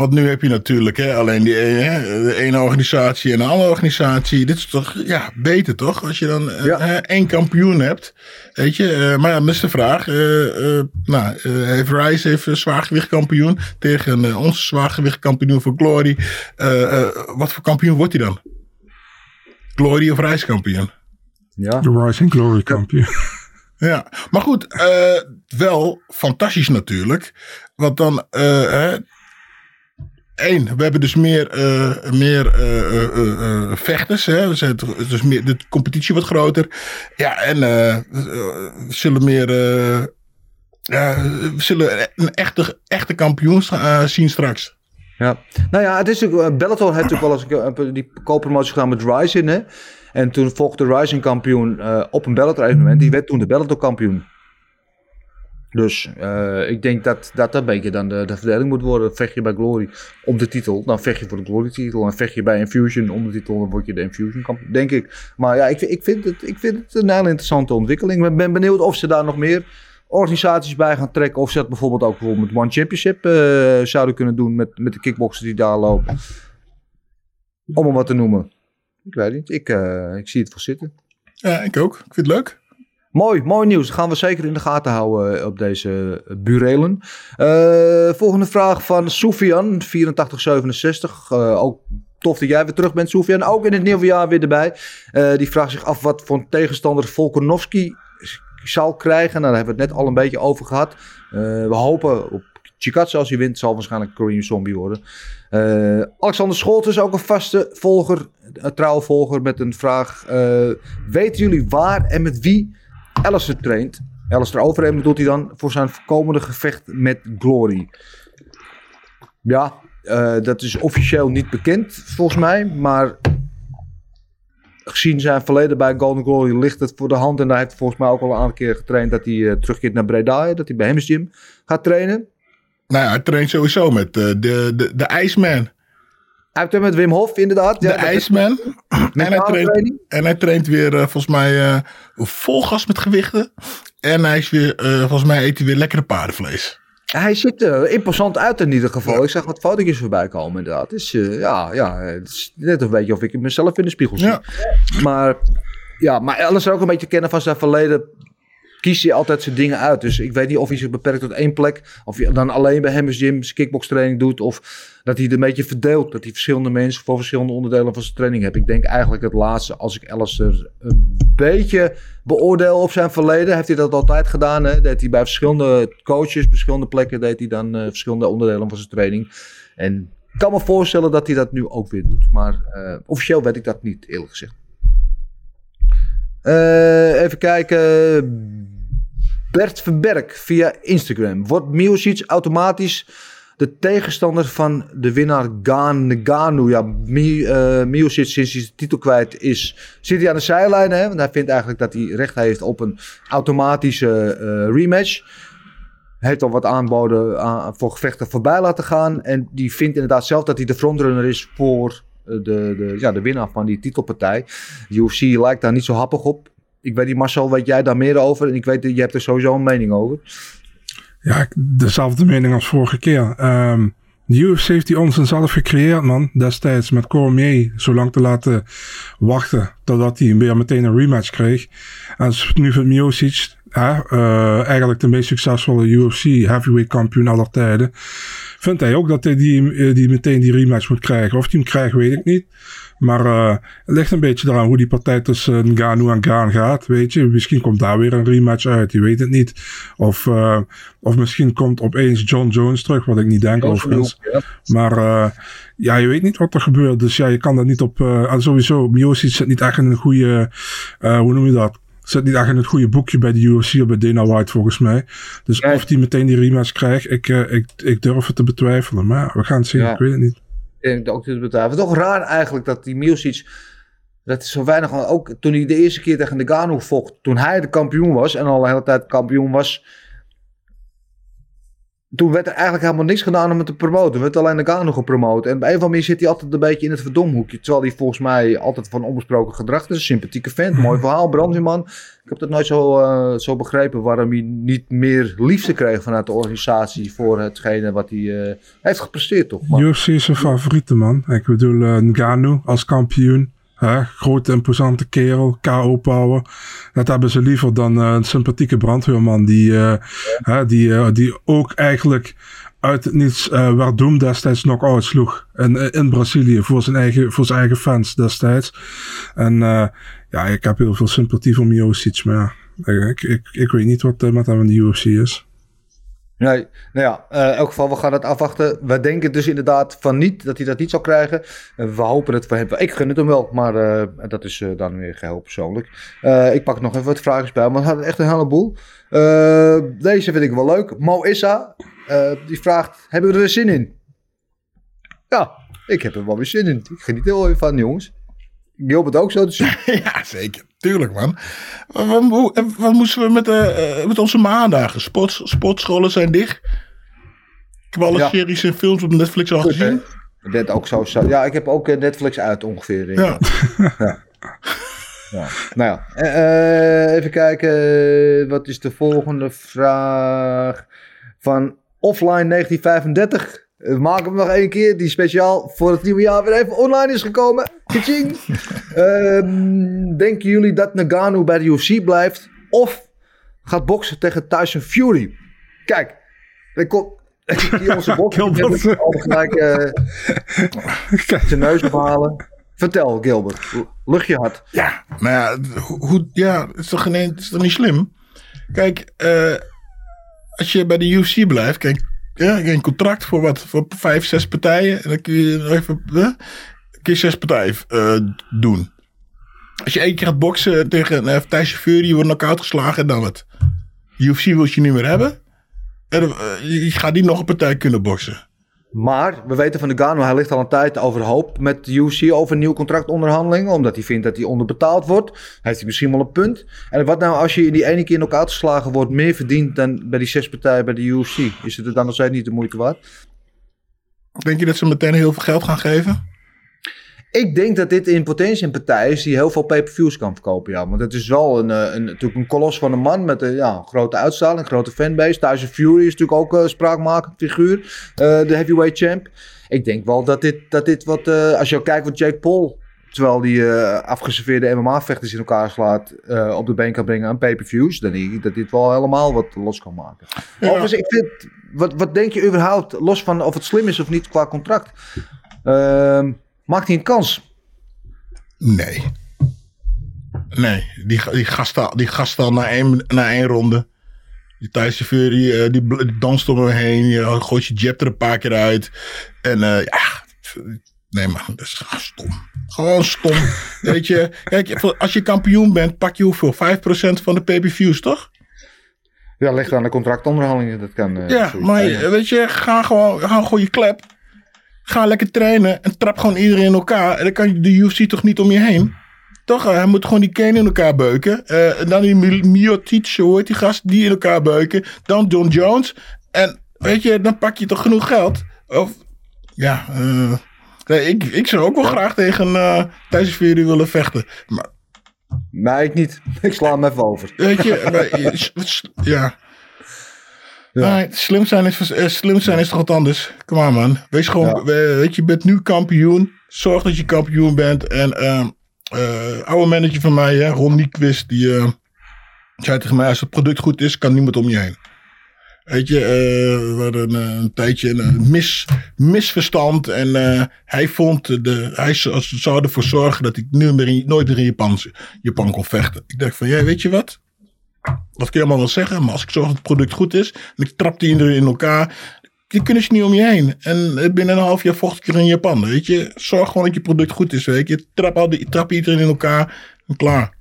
Want nu heb je natuurlijk hè, alleen die hè, de ene organisatie en de andere organisatie. Dit is toch ja, beter toch? Als je dan ja. uh, één kampioen hebt. Weet je, uh, maar ja, dat is de vraag. Uh, nou, heeft Rice heeft een zwaargewicht kampioen tegen onze zwaargewicht kampioen voor Glory. wat voor kampioen wordt hij dan? Glory of Rice kampioen? Ja. De Rise and Glory kampioen. Ja, maar goed, wel fantastisch natuurlijk. Want dan, Eén, we hebben dus meer, uh, meer uh, uh, vechters. Hè? We zijn, dus meer, de competitie wordt groter. Ja, en zullen meer. we zullen een echte, echte kampioen zien straks. Ja, nou ja, het is natuurlijk. Bellator heeft natuurlijk wel eens die co-promotie gedaan met Ryzen. Hè? En toen volgde de Ryzen kampioen op een Bellator evenement. Die werd toen de Bellator kampioen. Dus uh, ik denk dat, dat een beetje dan de, de verdeling moet worden. Vecht je bij Glory om de titel, dan vecht je voor de Glory titel. En vecht je bij Infusion om de titel, dan word je de Infusion kampioen, denk ik. Maar ja, ik, ik, vind het, ik vind het een hele interessante ontwikkeling. Ik ben benieuwd of ze daar nog meer organisaties bij gaan trekken. Of ze dat bijvoorbeeld ook bijvoorbeeld met One Championship uh, zouden kunnen doen met, met de kickboxers die daar lopen. Om hem wat te noemen. Ik weet niet, ik, uh, ik zie het voor zitten. Ja, ik ook. Ik vind het leuk. Mooi, mooi nieuws. Gaan we zeker in de gaten houden op deze burelen. Uh, volgende vraag van Soufian, 8467. Uh, ook tof dat jij weer terug bent, Soufian. Ook in het nieuwe jaar weer erbij. Die vraagt zich af wat voor tegenstander Volkanovski zal krijgen. Nou, daar hebben we het net al een beetje over gehad. we hopen op Chikatse als hij wint. Zal waarschijnlijk Korean Zombie worden. Alexander Scholt is ook een vaste volger, een trouwe volger met een vraag. Weten jullie waar en met wie Alistair traint? Alistair Overeem bedoelt hij dan voor zijn komende gevecht met Glory. Ja, uh, dat is officieel niet bekend volgens mij, maar gezien zijn verleden bij Golden Glory ligt het voor de hand. En daar heeft hij volgens mij ook al een aantal keer getraind dat hij terugkeert naar Breda, dat hij bij Hems Gym gaat trainen. Nou ja, hij traint sowieso met eh, de, de, de Iceman. Hij heeft met Wim Hof, inderdaad. De Ja, Iceman. En hij, traint, en hij traint weer eh, volgens mij eh, vol gas met gewichten. En hij is weer, eh, volgens mij eet hij weer lekkere paardenvlees. Hij ziet er imposant uit in ieder geval. Ik zag wat fotootjes voorbij komen inderdaad. Eh, ja, ja, het is net een beetje of ik mezelf in de spiegel zie. Ja. Maar, ja, maar alles ook een beetje kennen van zijn verleden. Kiest hij altijd zijn dingen uit. Dus ik weet niet of hij zich beperkt tot één plek. Of hij dan alleen bij Hammers Gym zijn kickbokstraining doet. Of dat hij het een beetje verdeelt. Dat hij verschillende mensen voor verschillende onderdelen van zijn training heeft. Ik denk eigenlijk het laatste. Als ik Alistair een beetje beoordeel op zijn verleden. Heeft hij dat altijd gedaan. Hè? Deed hij bij verschillende coaches, verschillende plekken. Deed hij dan eh, verschillende onderdelen van zijn training. En ik kan me voorstellen dat hij dat nu ook weer doet. Maar eh, officieel weet ik dat niet, eerlijk gezegd. Eh, even kijken. Bert Verberg via Instagram. Wordt Miocic automatisch de tegenstander van de winnaar Gaan? Ja, eh, sinds hij de titel kwijt is, zit hij aan de zijlijn. Hè? Want hij vindt eigenlijk dat hij recht heeft op een automatische eh, rematch. Heeft al wat aanboden aan, voor gevechten voorbij laten gaan. En die vindt inderdaad zelf dat hij de frontrunner is voor eh, de, de, ja, de winnaar van die titelpartij. UFC lijkt daar niet zo happig op. Ik weet niet, Marcel, weet jij daar meer over? En ik weet je hebt er sowieso een mening over. Ja, dezelfde mening als vorige keer. Ehm de UFC heeft die onzin zelf gecreëerd, man. Destijds met Cormier zo lang te laten wachten totdat hij weer meteen een rematch kreeg. En nu vindt Miocic hè, eh, eigenlijk de meest succesvolle UFC heavyweight kampioen aller tijden. Vindt hij ook dat hij die, die meteen die rematch moet krijgen. Of hij hem krijgt, weet ik niet. Maar eh, het ligt een beetje eraan hoe die partij tussen Ngannou en Gaan gaat. Weet je, misschien komt daar weer een rematch uit. Je weet het niet. Of, eh, of misschien komt opeens John Jones terug, wat ik niet denk overigens. Maar eh, ja, je weet niet wat er gebeurt. Dus ja, je kan dat niet op. en sowieso, Miocic zit niet echt in een goede. hoe noem je dat? Zit niet echt in het goede boekje bij de UFC of bij Dana White volgens mij. Dus of die meteen die rematch krijgt, ik, ik, ik durf het te betwijfelen. Maar we gaan het zien. Ja. Ik weet het niet. Ik ook bedrijf. Toch raar eigenlijk dat die Miocic... Dat is zo weinig... Ook toen hij de eerste keer tegen de Gano vocht. Toen hij de kampioen was. En al de hele tijd kampioen was. Toen werd er eigenlijk helemaal niks gedaan om hem te promoten. Er werd alleen de Gano gepromoot. En op een of andere manier zit hij altijd een beetje in het verdomhoekje. Terwijl hij volgens mij altijd van onbesproken gedrag is. Een sympathieke vent. Mooi verhaal. Brandweerman. Ik heb dat nooit zo, eh, zo begrepen. Waarom hij niet meer liefde kreeg vanuit de organisatie. Voor hetgene wat hij eh, heeft gepresteerd toch. UFC is zijn favoriete man. Ik bedoel, Ngannou als kampioen. Grote, imposante kerel, KO-power. Dat hebben ze liever dan eh, een sympathieke brandweerman die, eh, die, eh, die ook eigenlijk uit het niets eh Werdum destijds knock-out sloeg. In, in Brazilië voor zijn, eigen, voor zijn eigen fans destijds. En ja, ik heb heel veel sympathie voor Miocic, maar ja, ik, ik, ik weet niet wat met hem in de UFC is. Nee, nou ja, eh, in elk geval, we gaan het afwachten. We denken dus inderdaad van niet, dat hij dat niet zal krijgen. Eh, we hopen het voor hem. Ik gun het hem wel, maar eh, dat is dan weer geheel persoonlijk. Ik pak nog even wat vragen bij, maar we hadden echt een heleboel. Deze vind ik wel leuk. Mo Issa, die vraagt, hebben we er zin in? Ja, ik heb er wel weer zin in. Ik geniet er wel even van, jongens. Gilbert ook zo te zien. ja, zeker. Tuurlijk, man. Wat, wat, moesten we met, eh, eh, met onze maandagen? Sport, sportscholen zijn dicht. Ik heb alle Ja. series en films op Netflix al Goed, gezien. Dat ook zo. zo- Ja, ik heb ook eh, Netflix uit ongeveer. Ja. Ja. Nou ja, eh, eh, even kijken. Wat is de volgende vraag? Van Offline 1935. Eh, Maak hem nog één keer. Die speciaal voor het nieuwe jaar weer even online is gekomen. Kaching. Ehm, denken jullie dat Nagano bij de UFC blijft? Of gaat boksen tegen Tyson Fury? Kijk, komt... Die onze bokser Gilbert. al gelijk eh, zijn neus ophalen. Vertel, Gilbert. Lucht je hart. Ja, maar ja, hoe, hoe- ja het, is toch geen, het is toch niet slim? Kijk, eh, als je bij de UFC blijft, kijk, ja, een contract voor wat? Voor vijf, zes partijen. En dan kun je nog even eh, kun zes partijen eh, doen. Als je één keer gaat boksen tegen uh, Thijsje Fury, je wordt knock-out geslagen en dan wat? UFC wil je niet meer hebben. En, eh, je gaat niet nog een partij kunnen boksen. Maar we weten van de Gano, hij ligt al een tijd overhoop met de UFC over nieuwe contractonderhandelingen. Omdat hij vindt dat hij onderbetaald wordt. Heeft hij misschien wel een punt. En wat nou als je in die ene keer nog uitgeslagen wordt meer verdient dan bij die zes partijen bij de UFC? Is het er dan nog steeds niet de moeite waard? Denk je dat ze meteen heel veel geld gaan geven? Ik denk dat dit in potentie een partij is die heel veel pay-per-views kan verkopen. Ja. Want het is wel een, eh, een, natuurlijk een kolos van een man met een ja, grote uitstraling, een grote fanbase. Tyson Fury is natuurlijk ook een spraakmakend figuur. eh, de heavyweight champ. Ik denk wel dat dit, dat dit wat... eh, als je kijkt wat Jake Paul... Terwijl die eh, afgeserveerde MMA-vechters in elkaar slaat... eh, op de been kan brengen aan pay-per-views. Dan denk ik dat dit wel helemaal wat los kan maken. Overigens, ik vind... Wat, wat denk je überhaupt, los van of het slim is of niet qua contract... Ehm, maakt hij een kans? Nee. Nee, die, die gast al, die gast al na één, na één ronde. Die Fury, eh, die, bl- die danst om me heen. Je gooit je jab er een paar keer uit. En eh, ja, nee man, dat is gewoon stom. Gewoon stom. Weet je, kijk, als je kampioen bent, pak je hoeveel? 5% van de pay-per-views, toch? Ja, ligt aan de contractonderhandelingen. Dat kan. eh, Ja, maar ja. weet je, ga gewoon, ga gewoon je klep. Ga lekker trainen en trap gewoon iedereen in elkaar. En dan kan je de UFC toch niet om je heen. Toch, eh, hij moet gewoon die Kane in elkaar beuken. Eh, en dan die Mi- Miotic, hoe heet die gast, die in elkaar beuken. Dan John Jones. En weet je, dan pak je toch genoeg geld. Of, ja, eh, nee, ik, ik zou ook wel graag tegen eh Tyson Fury willen vechten. Maar Nee, ik niet. Ik sla hem even over. Weet je, maar, s- ja. Nee, slim, zijn is, eh, slim zijn is toch wat anders. Kom aan, man. Wees gewoon, weet je, je bent nu kampioen. Zorg dat je kampioen bent. En ehm eh oude manager van mij, hè, Ron die eh, zei tegen mij: als het product goed is, kan niemand om je heen. Weet je, eh, we hadden een, een tijdje een, mis, misverstand. En hij vond, de, hij zou, ervoor zorgen dat ik nu meer in, nooit meer in Japan, Japan kon vechten. Ik dacht van, ja, weet je wat? Dat kun je allemaal wel zeggen, maar als ik zorg dat het product goed is, en ik trap die in elkaar, die kunnen ze niet om je heen. En eh, binnen een half jaar vocht ik er in Japan, weet je. Zorg gewoon dat je product goed is, weet je. Trap, al die, trap iedereen in elkaar en klaar.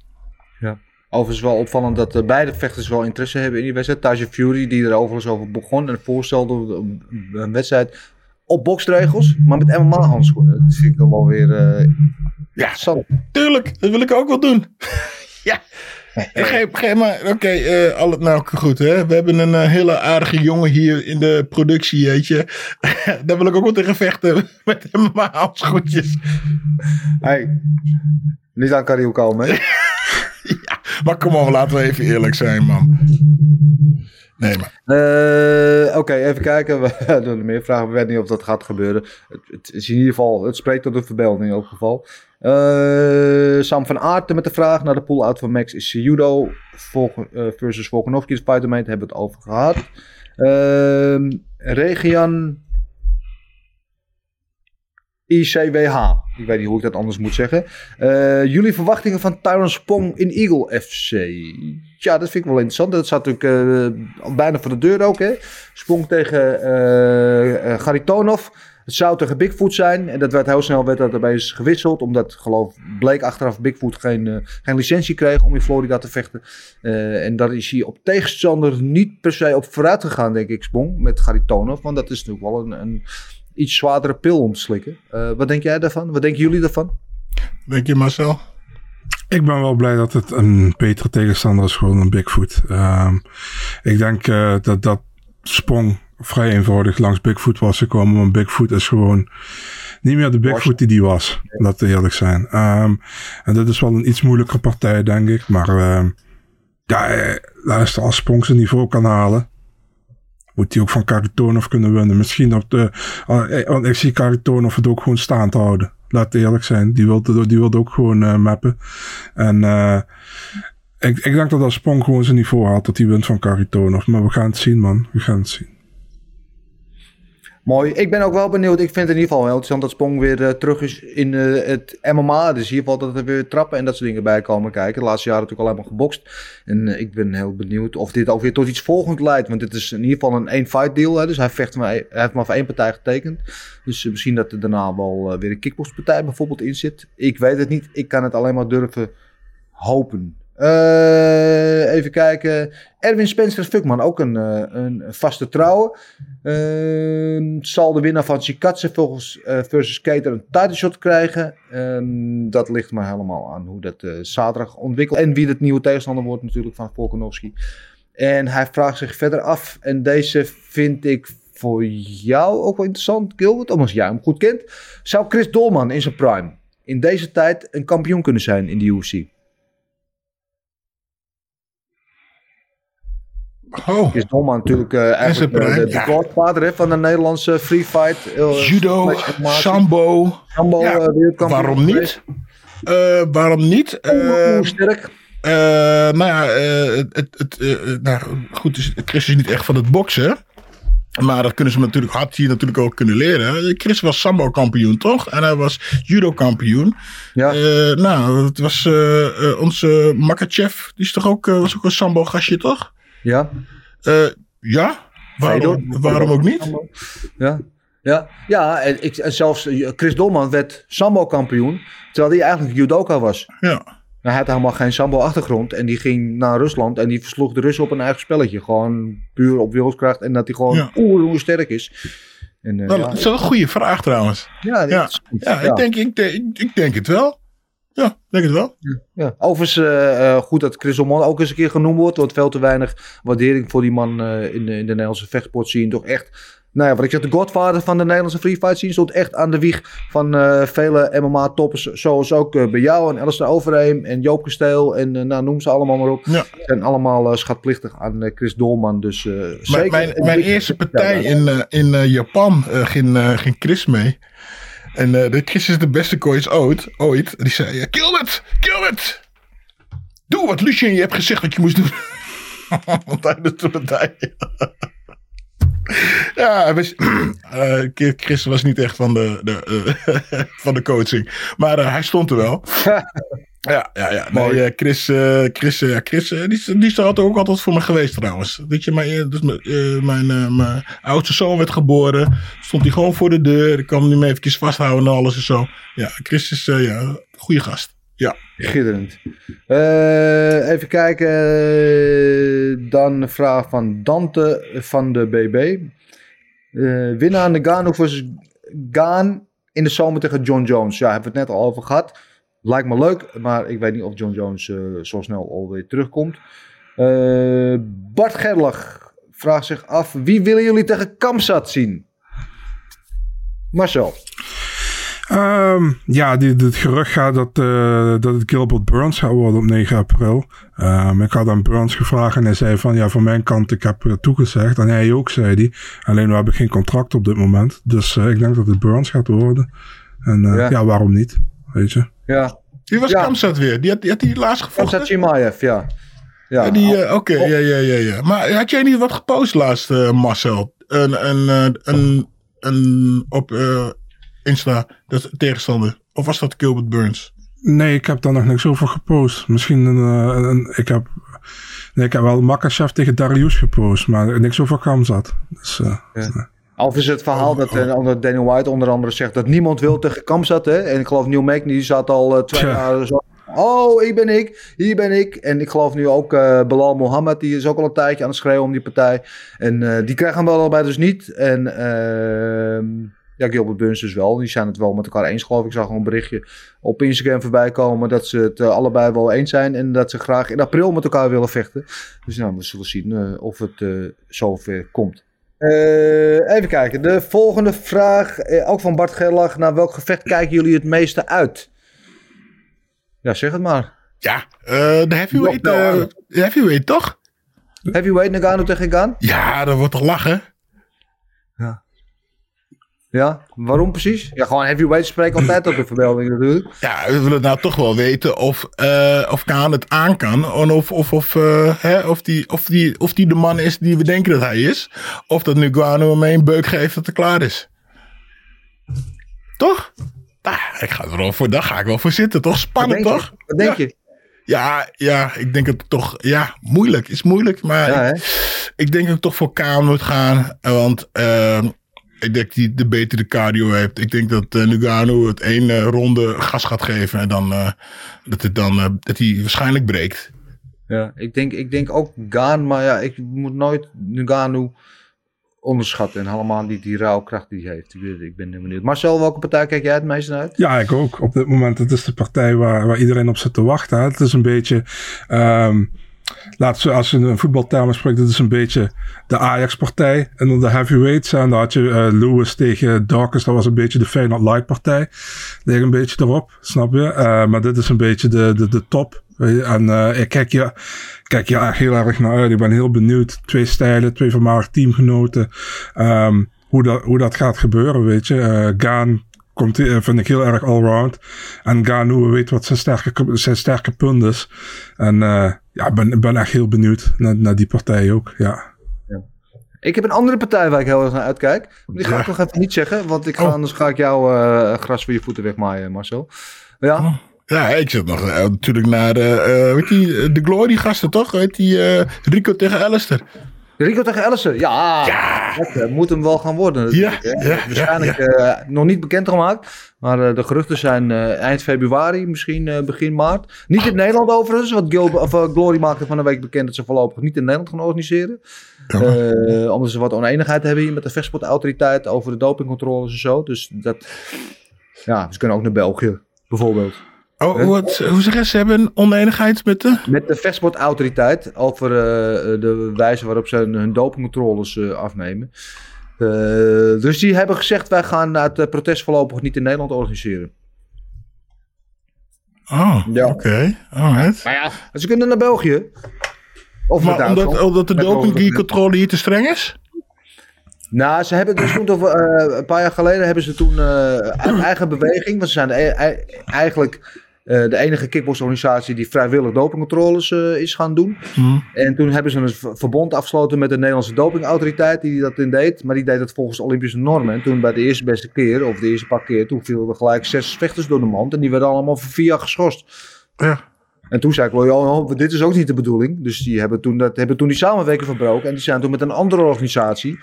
Overigens wel opvallend dat eh, beide vechters wel interesse hebben in die wedstrijd. Tyson Fury, die er overigens over begon en voorstelde een- wedstrijd op boksregels, maar met MMA-handschoenen. Dat vind ik dan wel weer eh Ja, interessant. tuurlijk, dat wil ik ook wel doen. ja. Geef, maar, oké, eh, al het nou goed, hè. We hebben een eh, hele aardige jongen hier in de productie, weet je. Daar wil ik ook wel tegen vechten met hem maar handschoentjes. Hey, niet aan Kariel komen, hè? Maar kom op, laten we even eerlijk zijn, man. Nee, maar. Eh, Oké, even kijken. We er meer vragen. We weten niet of dat gaat gebeuren. Het, is in ieder geval, het spreekt tot de verbeelding in elk geval. Eh, Sam van Aarten met de vraag naar de pool-out van Max is judo eh, versus Volkanovski Spider-Man. Daar hebben we het over gehad. Ehm Regian ICWH. Ik weet niet hoe ik dat anders moet zeggen. Jullie verwachtingen van Tyron Spong in Eagle FC? Ja, dat vind ik wel interessant. Dat staat natuurlijk eh, bijna voor de deur ook. Hè? Spong tegen eh eh, Garitonov. Het zou tegen Bigfoot zijn. En dat werd heel snel werd dat erbij is gewisseld. Omdat geloof bleek achteraf Bigfoot geen, geen licentie kreeg om in Florida te vechten. En daar is hij op tegenstander niet per se op vooruit gegaan, denk ik, Spong. Met Garitonov. Want dat is natuurlijk wel een, een iets zwaardere pil om te slikken. Wat denk jij daarvan? Wat denken jullie daarvan? Denk je, Marcel? Ik ben wel blij dat het een betere tegenstander is gewoon een Bigfoot. Ehm, ik denk eh, dat dat sprong vrij eenvoudig langs Bigfoot was gekomen. Want Bigfoot is gewoon niet meer de Bigfoot die die was. Laten we eerlijk zijn. Ehm, en dit is wel een iets moeilijkere partij, denk ik. Maar ehm, ja, eh, luister, als Sprong zijn niveau kan halen. Moet hij ook van Karitonov kunnen winnen. Misschien op de. eh, Want ik zie Karitonov het ook gewoon staand houden. Laat eerlijk zijn. Die wilde, die wilde ook gewoon eh, mappen. En eh, ik, ik denk dat Sprong gewoon zijn niveau haalt. Dat hij wint van Karitonov. Maar we gaan het zien, man. We gaan het zien. Mooi. Ik ben ook wel benieuwd. Ik vind het in ieder geval heel interessant dat Spong weer eh, terug is in eh, het MMA. Dus in ieder geval dat er weer trappen en dat soort dingen bij komen kijken. De laatste jaren natuurlijk al helemaal gebokst. En eh, ik ben heel benieuwd of dit ook weer tot iets volgends leidt. Want dit is in ieder geval een één-fight deal. Hè. Dus hij, vecht maar, hij heeft maar voor één partij getekend. Dus misschien dat er daarna wel weer een kickboxpartij bijvoorbeeld in zit. Ik weet het niet. Ik kan het alleen maar durven hopen. Eh, even kijken. Erwin Spencer Fuckman, ook een, eh, een vaste trouwe. Ehm, zal de winnaar van Chikatse volgens eh, versus Keter een title shot krijgen? Ehm, dat ligt maar helemaal aan hoe dat zaterdag ontwikkelt. En wie het nieuwe tegenstander wordt natuurlijk van Volkanovski. En hij vraagt zich verder af. En deze vind ik voor jou ook wel interessant, Gilbert. Omdat jij hem goed kent. Zou Chris Dolman in zijn prime in deze tijd een kampioen kunnen zijn in de UFC? Oh, Chris Dolman natuurlijk eh, eigenlijk zijn de, godvader hè, van de Nederlandse free fight. eh, judo, sambo. Sambo, Ja, eh, waarom niet? Eh, waarom niet? Eh, sterk. eh, nou ja, eh, het, het, eh, nou, goed, dus Chris is niet echt van het boksen. Maar dat kunnen ze natuurlijk, had hij natuurlijk ook kunnen leren. Chris was sambo kampioen, toch? En hij was judo kampioen. Ja. Eh, nou, het was eh, eh, onze Makachev. Die is toch ook, eh, was ook een sambo gastje, toch? Ja. Eh, ja? Waarom, waarom ook niet? Ja. Ja, ja en, ik, en zelfs eh, Chris Dolman werd sambo kampioen, terwijl hij eigenlijk judoka was. Ja. Hij had helemaal geen sambo-achtergrond en die ging naar Rusland en die versloeg de Russen op een eigen spelletje. Gewoon puur op wilskracht en dat hij gewoon Ja. hoe sterk is. En, eh, ja, dat is wel een goede vraag trouwens. ja, Ja, is ja, Ik, denk, ik, denk, ik, ik denk het wel. Ja, denk het wel. Ja. Overigens eh, goed dat Chris Dolman ook eens een keer genoemd wordt. Wordt veel te weinig waardering voor die man eh, in, de, in de Nederlandse vechtsport zien. Toch echt, nou ja, wat ik zeg, de godvader van de Nederlandse free fight scene stond echt aan de wieg van vele MMA-toppers. Zoals ook bij jou en Alistair Overeem en Joop Kasteel en nou, noem ze allemaal maar op. Ja. Zijn allemaal eh, schatplichtig aan Chris Dolman. Dus eh, Mijn, zeker. mijn, mijn eerste partij in, in Japan ging, ging Chris mee. En eh, de Chris is de beste coach ooit. ooit. Die zei, eh, Gilbert, Gilbert. Doe wat Lucien je hebt gezegd wat je moest doen. Tijdens de partij. ja, was, eh, Chris was niet echt van de, de, eh, van de coaching. Maar eh, hij stond er wel. Ja, ja, ja. Nee, Mooi. eh, Chris, eh, Chris, eh, ja, Chris die, die altijd ook altijd voor me geweest trouwens. Weet je, mijn, dus mijn, mijn, mijn oudste zoon werd geboren. Stond hij gewoon voor de deur. Ik kwam hem even vasthouden en alles en zo. Ja, Chris is ja, een goede gast. Ja. Schitterend. Even kijken. Dan een vraag van Dante van de BB. Winnaar Nagano versus Gaan in de zomer tegen John Jones. Ja, hebben we het net al over gehad. Lijkt me leuk, maar ik weet niet of John Jones eh, zo snel alweer terugkomt. Eh, Bart Gerlach vraagt zich af: wie willen jullie tegen Kamsat zien? Marcel. Ehm, ja, die, het gerucht gaat dat, eh, dat het Gilbert Burns gaat worden op 9 april. Ehm, ik had aan Burns gevraagd en hij zei van ja, van mijn kant, ik heb toegezegd. En hij ook, zei hij. Alleen we hebben geen contract op dit moment. Dus ik denk dat het Burns gaat worden. En Ja. ja. waarom niet? Weet je. Ja, Wie was Ja. Kamsat weer? Die had, die had die laatst gevochten? Kamsat Chimaev, ja. Ja, Ja, die, eh, Oké, ja, ja, ja, ja. Maar had jij niet wat gepost laatst, eh, Marcel? Een, een, eh, een, een, op eh, Insta, dat tegenstander. Of was dat Gilbert Burns? Nee, ik heb daar nog niks over gepost. Misschien een, eh, een ik heb... Nee, ik heb wel Makachev tegen Darius gepost, maar niks over Kamzat. Dus, eh, Of is het verhaal dat eh, Daniel White onder andere zegt dat niemand wil tegen Kamzat. Hè? En ik geloof Neil Magny die zat al eh, twee jaar zo. Oh, hier ben ik, hier ben ik. En ik geloof nu ook eh Belal Mohammed, die is ook al een tijdje aan het schreeuwen om die partij. En die krijgen hem wel allebei dus niet. En ehm, ja, Gilbert Burns dus wel. Die zijn het wel met elkaar eens geloof ik. Ik zag gewoon een berichtje op Instagram voorbij komen dat ze het allebei wel eens zijn. En dat ze graag in april met elkaar willen vechten. Dus nou, we zullen zien of het zover komt. Eh, even kijken. De volgende vraag, eh, ook van Bart Gerlach. Naar welk gevecht kijken jullie het meeste uit? Ja, zeg het maar. Ja, eh, de heavyweight, de heavyweight toch? Heavyweight Nagano tegen Gaan? Ja, dat wordt toch lachen? Ja, waarom precies? Ja, gewoon heavyweight spreken altijd op de verbeelding natuurlijk. Ja, we willen nou toch wel weten of, eh of Kaan het aan kan. Of, of, of, eh, hè, of, die, of, die, of die de man is die we denken dat hij is. Of dat nu Guano hem een beuk geeft dat het klaar is. Toch? Nou, ik ga er wel voor, daar ga ik wel voor zitten. Toch spannend, toch? je? Wat denk ja. je? Ja, ja, ik denk het toch. Ja, moeilijk. Is moeilijk. Maar Ja, ik, ik denk dat ik toch voor Kaan moet gaan. Want eh, ik denk dat hij de betere cardio heeft. Ik denk dat eh Nugano het één eh, ronde gas gaat geven. En dan, eh, dat, het dan eh, dat hij waarschijnlijk breekt. Ja, ik denk, ik denk ook Gaan, maar ja, ik moet nooit Ngannou onderschatten. En helemaal niet die rouwkracht die hij heeft. Ik ben, ik ben benieuwd. Marcel, welke partij kijk jij het meest naar uit? Ja, ik ook. Op dit moment, het is de partij waar, waar iedereen op zit te wachten. hè. Het is een beetje, ehm laat ze, als je een voetbaltermen spreekt, het is een beetje de Ajax-partij. En dan de heavyweights. En dan had je eh, Lewis tegen Dawkins, dat was een beetje de Feyenoord Light-partij. Ligt een beetje erop, snap je? Eh, maar dit is een beetje de, de, de top. je. En eh, ik kijk hier, kijk echt heel erg naar uit. Ik ben heel benieuwd. Twee stijlen, twee voormalig teamgenoten. Ehm, hoe, dat, hoe dat gaat gebeuren, weet je. Gaan komt, eh, vind ik heel erg allround. En Ganu, we weten wat zijn sterke, zijn sterke punt is. En eh, ja, ik ben, ben echt heel benieuwd naar, naar die partij ook. Ja. Ik heb een andere partij waar ik heel erg naar uitkijk. Die ga ik nog even niet zeggen, want ik ga, Oh. anders ga ik jou eh, gras voor je voeten wegmaaien, Marcel. Ja, Ja, ik zit nog natuurlijk naar weet die, eh, de Glory gasten toch? Weet die eh, Rico tegen Alistair. Rico tegen Ellison. Ja, dat eh, moet hem wel gaan worden. Ja, hè. ja, Waarschijnlijk ja, eh, nog niet bekendgemaakt. Maar eh, de geruchten zijn eh, eind februari, misschien eh, begin maart. Niet in Nederland overigens, want Gil, of, eh, Glory maakte van een week bekend dat ze voorlopig niet in Nederland gaan organiseren. Eh, omdat ze wat oneenigheid hebben hier met de vechtsportautoriteit over de dopingcontroles en zo. Dus dat, ja, ze kunnen ook naar België, bijvoorbeeld. Oh, wat, hoe zeg je, ze hebben een oneenigheid met de... Met de vechtsportautoriteit over eh, de wijze waarop ze hun, hun dopingcontroles eh, afnemen. Eh, dus die hebben gezegd, wij gaan het eh, protest voorlopig niet in Nederland organiseren. Oh, Ja. oké. Alright. Maar ja, ze kunnen naar België. Of naar Maar omdat, Duitsland. omdat de dopingcontrole hier te streng is? Nou, ze hebben dus toen, eh, een paar jaar geleden hebben ze toen eh, uit eigen beweging, want ze zijn e- e- eigenlijk eh, de enige kickboxorganisatie die vrijwillig dopingcontroles eh, is gaan doen. En toen hebben ze een verbond afgesloten met de Nederlandse dopingautoriteit die dat in deed. Maar die deed dat volgens Olympische normen. En toen bij de eerste beste keer, of de eerste paar keer, toen vielen er gelijk zes vechters door de mand. En die werden allemaal voor vier jaar geschorst. Ja. En toen zei ik, oh, dit is ook niet de bedoeling. Dus die hebben toen, dat, hebben toen die samenwerking verbroken. En die zijn toen met een andere organisatie,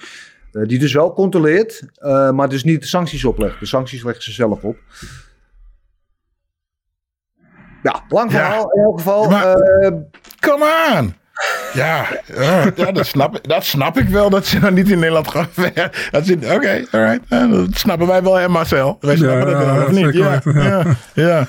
eh, die dus wel controleert, eh, maar dus niet de sancties oplegt. De sancties leggen ze zelf op. Ja, lang Ja. verhaal in elk geval. Maar- eh, Come on! Ja, ja, ja, dat, snap, ik- dat snap ik wel, dat ze dan niet in Nederland gaan Oké, alright. Ja, dat snappen wij wel, hè Marcel? Wij snappen Ja, dat wel, ja, of niet? Ja, ja.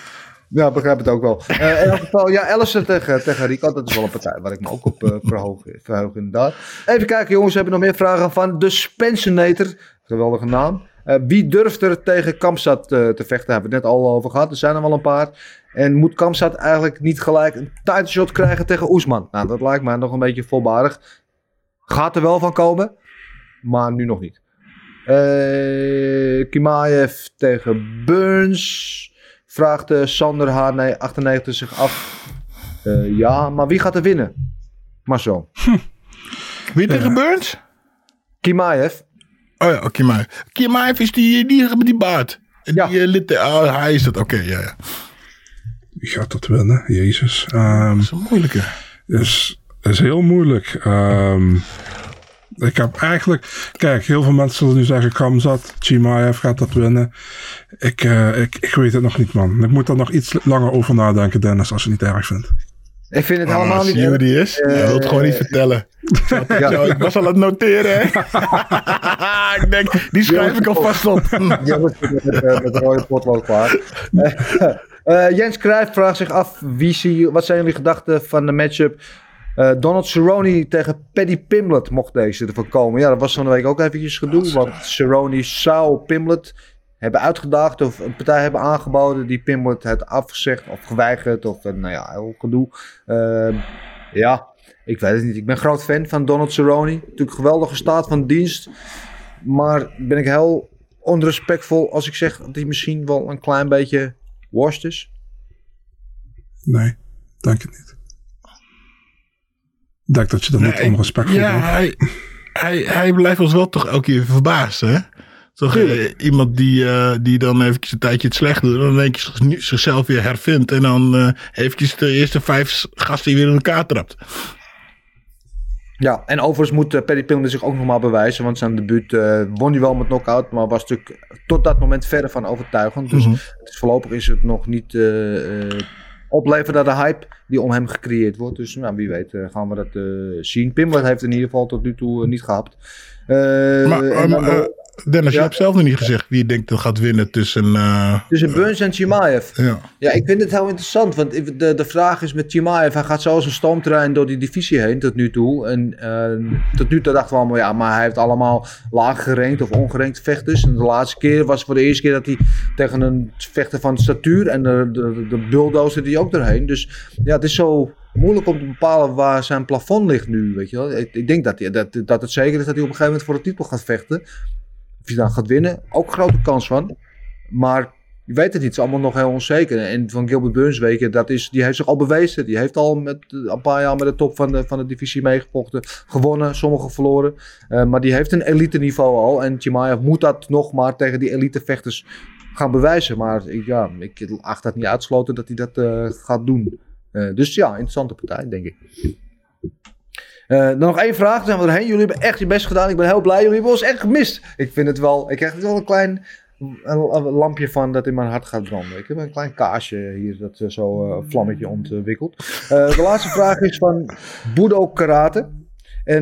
ja, begrijp het ook wel. Eh, in elk geval, ja, Ellison tegen, tegen Rico, dat is wel een partij waar ik me ook op eh, verhoog, verhoog, inderdaad. Even kijken, jongens, we hebben nog meer vragen van de Spencenator. Geweldige naam. Eh, wie durft er tegen Kamsat eh, te vechten? Daar hebben we het net al over gehad. Er zijn er wel een paar. En moet Kamsat eigenlijk niet gelijk een title shot krijgen tegen Oesman? Nou, dat lijkt mij nog een beetje volbarig. Gaat er wel van komen, maar nu nog niet. Eh Kimaev tegen Burns. Vraagt eh, Sander H98 zich af. Eh, ja, maar wie gaat er winnen? Marcel. Wie tegen Burns? Kimaev. Oh ja, Kimaev. Kimaev is die, die met die baard. Ja. Die, oh, hij is dat, oké, ja, ja. Wie gaat dat winnen? Jezus. Ehm, Dat is een moeilijke. is, is heel moeilijk. Ehm, ik heb eigenlijk... Kijk, heel veel mensen zullen nu zeggen... Kamzat, Chimaev gaat dat winnen. Ik, eh, ik, ik weet het nog niet, man. Ik moet er nog iets langer over nadenken, Dennis, als je het niet erg vindt. Ik vind het Oh, helemaal zie niet... je hoe die is? Wil het gewoon niet vertellen. Ja. Zo, ik was al aan het noteren, hè? ik denk, die schrijf ik alvast op. Ja, met, met, met, met rode potlood klaar. Eh, Jens Cruijff vraagt zich af, wie zie, wat zijn jullie gedachten van de matchup eh, Donald Cerrone tegen Paddy Pimblett, mocht deze ervan komen. Ja, dat was van de week ook eventjes gedoe, want Cerrone zou Pimblett hebben uitgedaagd of een partij hebben aangeboden die Pimblett had afgezegd of geweigerd of nou ja, heel gedoe. Ehm, ja, ik weet het niet. Ik ben groot fan van Donald Cerrone. Natuurlijk geweldige staat van dienst. Maar ben ik heel onrespectvol als ik zeg dat hij misschien wel een klein beetje worst is? Nee, denk het niet. Ik denk dat je er niet Nee, onrespectvol Ja, bent. hij, hij, hij blijft ons wel toch elke keer verbaasd, hè? Toch eh, iemand die, eh, die dan eventjes een tijdje het slecht doet. En dan denk je zich- zichzelf weer hervindt. En dan eh eventjes de eerste vijf gasten weer in elkaar trapt. Ja, en overigens moet uh, Paddy Pimblett zich ook nog maar bewijzen. Want zijn debuut eh, won hij wel met knockout. Maar was natuurlijk tot dat moment verder van overtuigend. Dus is, voorlopig is het nog niet... eh, eh, opleveren naar de hype die om hem gecreëerd wordt. Dus nou, wie weet eh, gaan we dat eh, zien. Pimlet heeft in ieder geval tot nu toe eh, niet gehad. Eh, Maar dan, Dennis, je hebt zelf nog niet gezegd wie je denkt dat gaat winnen tussen... eh, tussen Burns en Chimaev. ja. Ja, ik vind het heel interessant. Want de, de vraag is met Chimaev, hij gaat zo als een stoomtrein door die divisie heen tot nu toe. En eh, tot nu toe dachten we allemaal, ja, maar hij heeft allemaal laag gerankt of ongerankt vechters. En de laatste keer was voor de eerste keer dat hij tegen een vechter van statuur en de, de, de bulldozer die ook erheen. Dus ja, het is zo moeilijk om te bepalen waar zijn plafond ligt nu, weet je wel. Ik, ik denk dat, hij- dat, dat het zeker is dat hij op een gegeven moment voor de titel gaat vechten. Hij dan gaat winnen, ook grote kans van. Maar je weet het niet, het is allemaal nog heel onzeker. En van Gilbert Burns weken, dat is, die heeft zich al bewezen. Die heeft al met, eh, een paar jaar met de top van de, van de divisie meegevochten. Gewonnen, sommige verloren. Eh, maar die heeft een elite niveau al. En Chimaev moet dat nog maar tegen die elite vechters gaan bewijzen. Maar ja, ik acht dat niet uitgesloten dat hij dat eh, gaat doen. Dus ja, interessante partij, denk ik. Eh, dan nog één vraag, dan zijn we erheen. Jullie hebben echt je best gedaan. Ik ben heel blij. Jullie hebben ons echt gemist. Ik vind het wel, ik krijg er wel een klein lampje van dat in mijn hart gaat branden. Ik heb een klein kaasje hier dat eh, zo eh, vlammetje ontwikkelt. De laatste vraag is van Budo Karate. En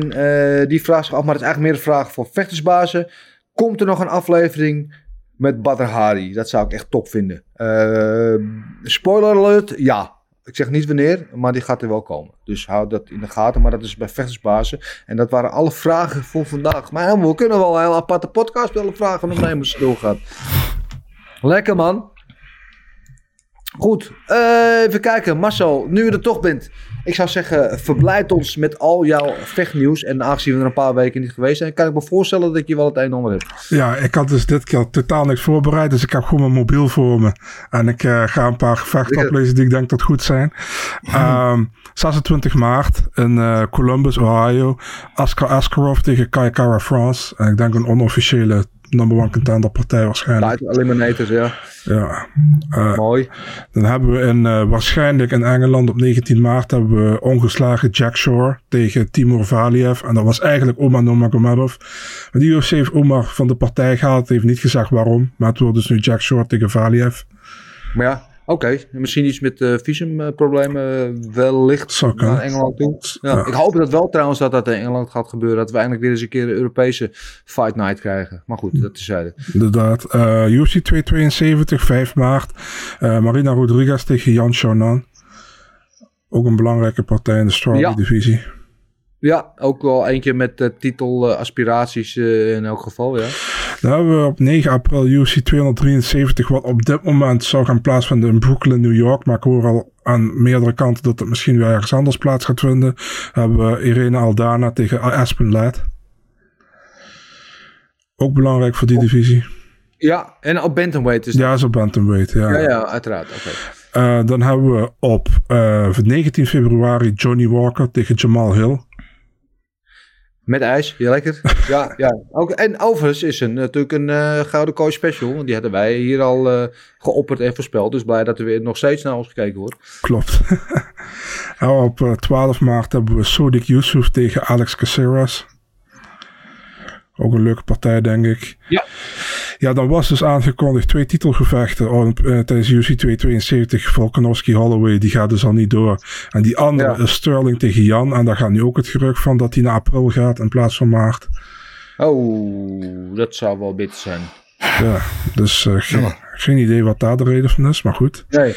die vraagt zich af, maar het is eigenlijk meer een vraag voor vechtersbazen. Komt er nog een aflevering met Badr Hari? Dat zou ik echt top vinden. Spoiler alert, ja. Ik zeg niet wanneer, maar die gaat er wel komen. Dus hou dat in de gaten. Maar dat is bij vechtersbazen. En dat waren alle vragen voor vandaag. Maar we kunnen wel een hele aparte podcast alle vragen als het doorgaat. Lekker man. Goed, eh, even kijken. Marcel, nu je er toch bent. Ik zou zeggen, verblijd ons met al jouw vechtnieuws. En aangezien we er een paar weken niet geweest zijn, kan ik me voorstellen dat je wel het een en ander hebt. Ja, ik had dus dit keer totaal niks voorbereid. Dus ik heb gewoon mijn mobiel voor me. En ik eh, ga een paar gevechten oplezen die ik denk dat goed zijn. Ehm 26 maart in eh, Columbus, Ohio. Askar Askarov tegen Kai Kara France. En ik denk een onofficiële number one contender partij waarschijnlijk. Light Eliminators, ja. Ja. Eh, Mooi. dan hebben we in, eh, waarschijnlijk in Engeland op 19 maart hebben we ongeslagen Jack Shore tegen Timur Valiev. En dat was eigenlijk Omar Nurmagomedov. Maar die UFC heeft Omar van de partij gehaald. heeft niet gezegd waarom. Maar het wordt dus nu Jack Shore tegen Valiev. Maar ja, oké. Misschien iets met eh visumproblemen wellicht Zou kunnen. naar Engeland toe. Ja. Ja. Ik hoop dat wel trouwens dat dat in Engeland gaat gebeuren. Dat we eindelijk weer eens een keer een Europese Fight Night krijgen. Maar goed, dat is zijde. Inderdaad. Eh UFC 272, 5 maart. Marina Rodriguez tegen Jan Shonan. Ook een belangrijke partij in de strawweight Ja. divisie. Ja, ook wel eentje met uh, titelaspiraties uh, in elk geval, ja. Dan hebben we op 9 april UFC 273, wat op dit moment zou gaan plaatsvinden in Brooklyn, New York. Maar ik hoor al aan meerdere kanten dat het misschien weer ergens anders plaats gaat vinden. Dan hebben we Irene Aldana tegen Aspen Ladd. Ook belangrijk voor die divisie. Ja, en op bantamweight is dat. Ja, is op bantamweight, ja. Ja, ja, uiteraard. Oké. Uh, dan hebben we op uh, 19 februari Johnny Walker tegen Jamal Hill. Met ijs, ja lekker. ja, ja. Ook, en overigens is er natuurlijk een uh, Gouden Kooi special. Die hadden wij hier al uh, geopperd en voorspeld. Dus blij dat er weer nog steeds naar ons gekeken wordt. Klopt. en op uh, 12 maart hebben we Sodik Yusuf tegen Alex Caceres. Ook een leuke partij, denk ik. Ja. Ja, dan was dus aangekondigd twee titelgevechten oh, uh, tijdens UFC 272. Volkanovski Holloway, die gaat dus al niet door. En die andere ja. is Sterling tegen Jan. En daar gaat nu ook het gerucht van dat hij naar april gaat in plaats van maart. Oh, dat zou wel bitter zijn. Ja, dus uh, geen, ja. geen idee wat daar de reden van is, maar goed. Nee.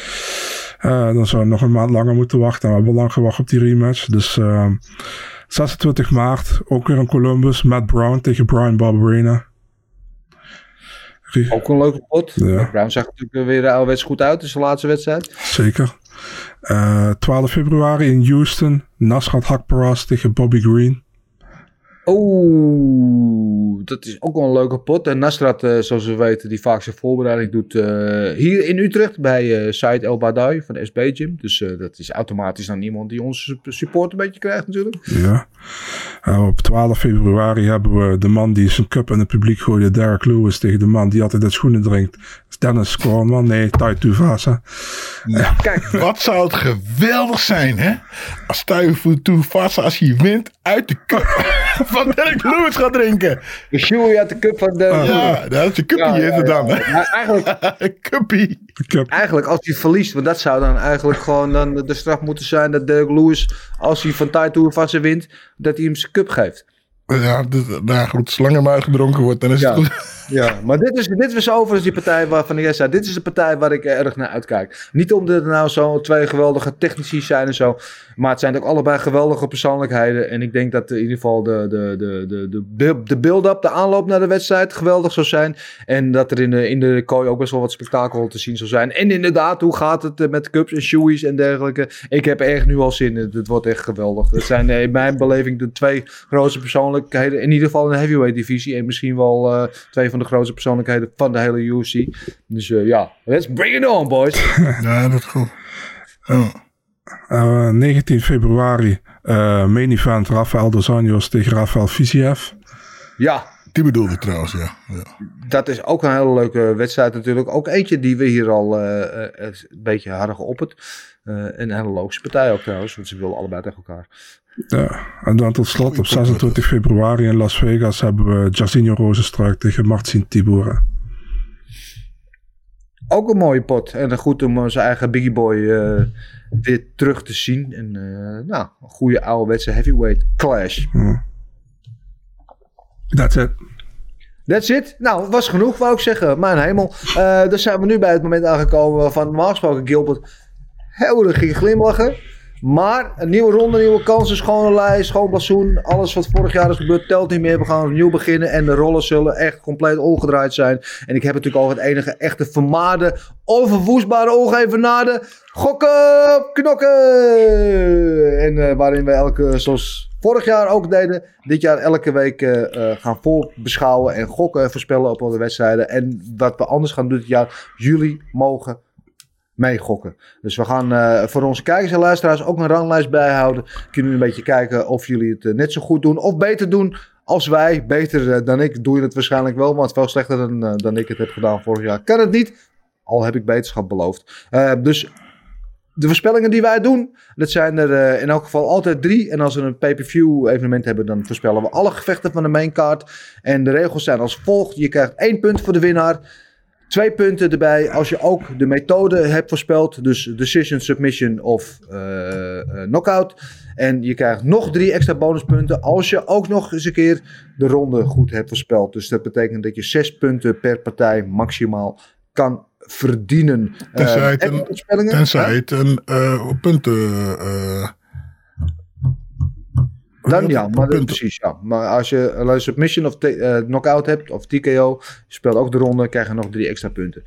Uh, dan zou we nog een maand langer moeten wachten. We hebben lang gewacht op die rematch. Dus uh, 26 maart, ook weer in Columbus. Matt Brown tegen Brian Barberena. Ook een leuke pot. Ja. Brown zag natuurlijk weer ouderwets goed uit in zijn laatste wedstrijd. Zeker. Uh, 12 februari in Houston. Nasrat Hakparas tegen Bobby Green. Oeh, dat is ook wel een leuke pot. En Nasrat, uh, zoals we weten, die vaak zijn voorbereiding doet uh, hier in Utrecht bij uh, Said El Badai van de SB Gym. Dus dat is automatisch dan iemand die onze support een beetje krijgt natuurlijk. Ja. Uh, op 12 februari hebben we de man die zijn cup in het publiek gooide, Derek Lewis, tegen de man die altijd uit schoenen drinkt. Dennis Kornman, nee, Tai Tuvasa. Kijk, wat zou het geweldig zijn, hè? Als Tuivu Tuvasa, als hij wint, uit de cup van Derek Lewis gaat drinken. De shoe uit de cup van de... Ja, dat is een cuppie Ja, is het ja. dan, hè? Maar eigenlijk, cuppie. Eigenlijk als hij verliest, want dat zou dan eigenlijk gewoon dan de straf moeten zijn dat Derek Lewis, als hij van Taito vast wint, dat hij hem zijn cup geeft. Ja, dus, nou goed, zolang er maar uitgedronken wordt, dan is Ja. het goed. Ja, maar dit is, dit was overigens die partij waarvan ik zei, dit is de partij waar ik erg naar uitkijk. Niet omdat er nou zo twee geweldige technici zijn en zo, maar het zijn ook allebei geweldige persoonlijkheden. En ik denk dat in ieder geval de, de, de, de, de, build- de build-up, de aanloop naar de wedstrijd geweldig zou zijn. En dat er in de, in de kooi ook best wel wat spektakel te zien zal zijn. En inderdaad, hoe gaat het eh, met cups en shoeies en dergelijke? Ik heb echt nu al zin in. Het wordt echt geweldig. Het zijn eh, in mijn beleving de twee grootste persoonlijkheden. In ieder geval in de heavyweight divisie. En misschien wel eh, twee van de grootste persoonlijkheden van de hele UFC. Dus eh, ja, let's bring it on, boys. Ja, dat is goed. Oh. Uh, 19 februari, uh, main event Rafael Dos Anjos tegen Rafael Fiziev. ja, Die bedoelde ik trouwens, ja. ja. dat is ook een hele leuke wedstrijd natuurlijk. Ook eentje die we hier al eh, eh, een beetje harder geopperd. Eh en een hele logische partij ook trouwens, want ze willen allebei tegen elkaar. Ja, en dan tot slot op 26 februari in Las Vegas hebben we Jairzinho Rozenstruik tegen Marcin Tibura. Ook een mooie pot. En goed om zijn eigen Biggie Boy eh, weer terug te zien. En eh, nou, een goede ouderwetse heavyweight clash. That's it. That's it. Nou, het was genoeg, wou ik zeggen. Mijn hemel. Eh dan zijn we nu bij het moment aangekomen waarvan normaal gesproken Gilbert ging glimlachen. Maar een nieuwe ronde, nieuwe kansen, schone lijst, schoon blazoen. Alles wat vorig jaar is gebeurd telt niet meer. We gaan opnieuw beginnen en de rollen zullen echt compleet omgedraaid zijn. En ik heb natuurlijk al het enige echte vermaarde, onverwoestbare, ongeëvenaarde gokken, knokken. En eh, waarin we elke, zoals vorig jaar ook deden, dit jaar elke week eh, gaan voorbeschouwen en gokken en voorspellen op onze wedstrijden. En wat we anders gaan doen dit jaar, jullie mogen meegokken. Dus we gaan eh, voor onze kijkers en luisteraars ook een ranglijst bijhouden. Kunnen jullie een beetje kijken of jullie het eh, net zo goed doen of beter doen als wij. Beter eh, dan ik doe je het waarschijnlijk wel, maar het veel slechter dan, dan ik het heb gedaan vorig jaar. Kan het niet, al heb ik beterschap beloofd. Dus de voorspellingen die wij doen, dat zijn er in elk geval altijd drie. En als we een pay-per-view evenement hebben, dan voorspellen we alle gevechten van de maincard. En de regels zijn als volgt. Je krijgt één punt voor de winnaar. Twee punten erbij als je ook de methode hebt voorspeld. Dus decision, submission of eh, eh, knockout. En je krijgt nog drie extra bonuspunten als je ook nog eens een keer de ronde goed hebt voorspeld. Dus dat betekent dat je zes punten per partij maximaal kan verdienen. Tenzij Eh, het een- voorspellingen? Tenzij het een punten... eh, Dan ja, maar dat- precies ja. Maar als je een submission of eh, knockout hebt of TKO, je speelt ook de ronde, krijg je nog drie extra punten.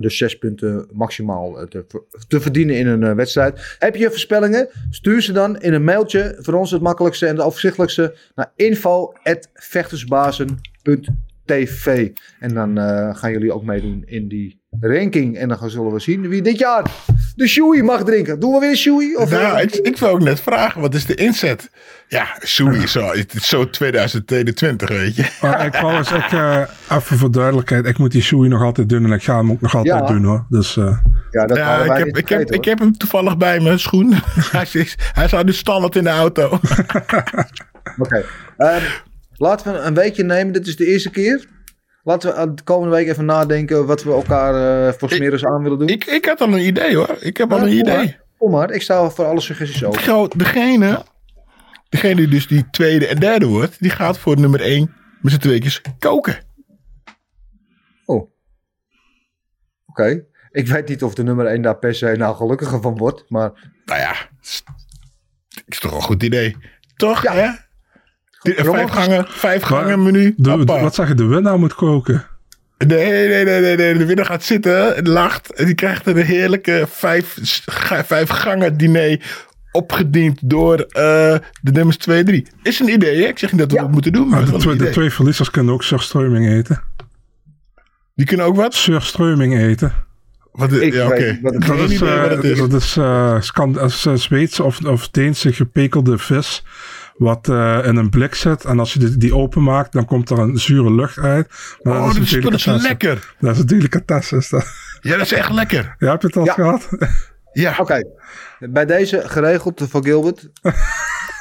Dus zes punten maximaal eh, te, ver- te verdienen in een eh, wedstrijd. Heb je voorspellingen? Stuur ze dan in een mailtje. Voor ons het makkelijkste en het overzichtelijkste naar info.vechtersbazen.tv. En dan eh, gaan jullie ook meedoen in die ranking. En dan gaan- zullen we zien wie dit jaar de shoei mag drinken. Doen we weer een shoei? Of, nou, eh, ik, ik wil ook net vragen, wat is de inzet? Ja, Sui is zo, het is zo 2022, weet je. Maar ik trouwens, ik, eh, even voor duidelijkheid, ik moet die shoei nog altijd doen en ik ga hem ook nog altijd Ja. doen hoor. Dus eh, ja, dat Ja, hadden ik wij heb, ik, heb, ik heb hem toevallig bij mijn schoen. hij, is, hij staat nu standaard in de auto. Oké. Ehm, laten we een weekje nemen. Dit is de eerste keer. Laten we aan de komende week even nadenken wat we elkaar eh voor smeres aan willen doen. ik, ik had al een idee hoor. Ik heb al een kom idee. maar. Kom maar, ik sta voor alle suggesties open. Gauw, Degene, degene die dus die tweede en derde wordt, die gaat voor nummer één met z'n tweetjes koken. Oh. Oké. Ik weet niet of de nummer 1 daar per se nou gelukkiger van wordt. Maar Nou ja, is, is toch een goed idee. Toch, Ja. hè? Vijf gangen, vijf Maar gangen menu. de, wat zeg je, de winnaar moet koken? Nee, nee, nee, nee, nee. De winnaar gaat zitten, en lacht. En die krijgt een heerlijke vijf, vijf gangen diner opgediend door eh, de nummers 2 en 3. Is een idee, hè? Ik zeg niet dat we Ja. dat moeten doen, maar de, twee, de verliezers kunnen ook surströmming eten. Die kunnen ook wat? Surströmming eten. Wat is, ja, wat Geen Dat is, is. dat is, eh, Scan- dat is eh, Zweedse of, of Deense gepekelde vis. Wat eh, in een blik zit. En als je die, die openmaakt, dan komt er een zure lucht uit. Maar Oh, dat is dat is lekker. Dat is een delicatesse. Is dat. Ja, dat is echt lekker. Ja, heb je het al Ja. gehad? Ja. Oké, bij deze geregeld voor Gilbert.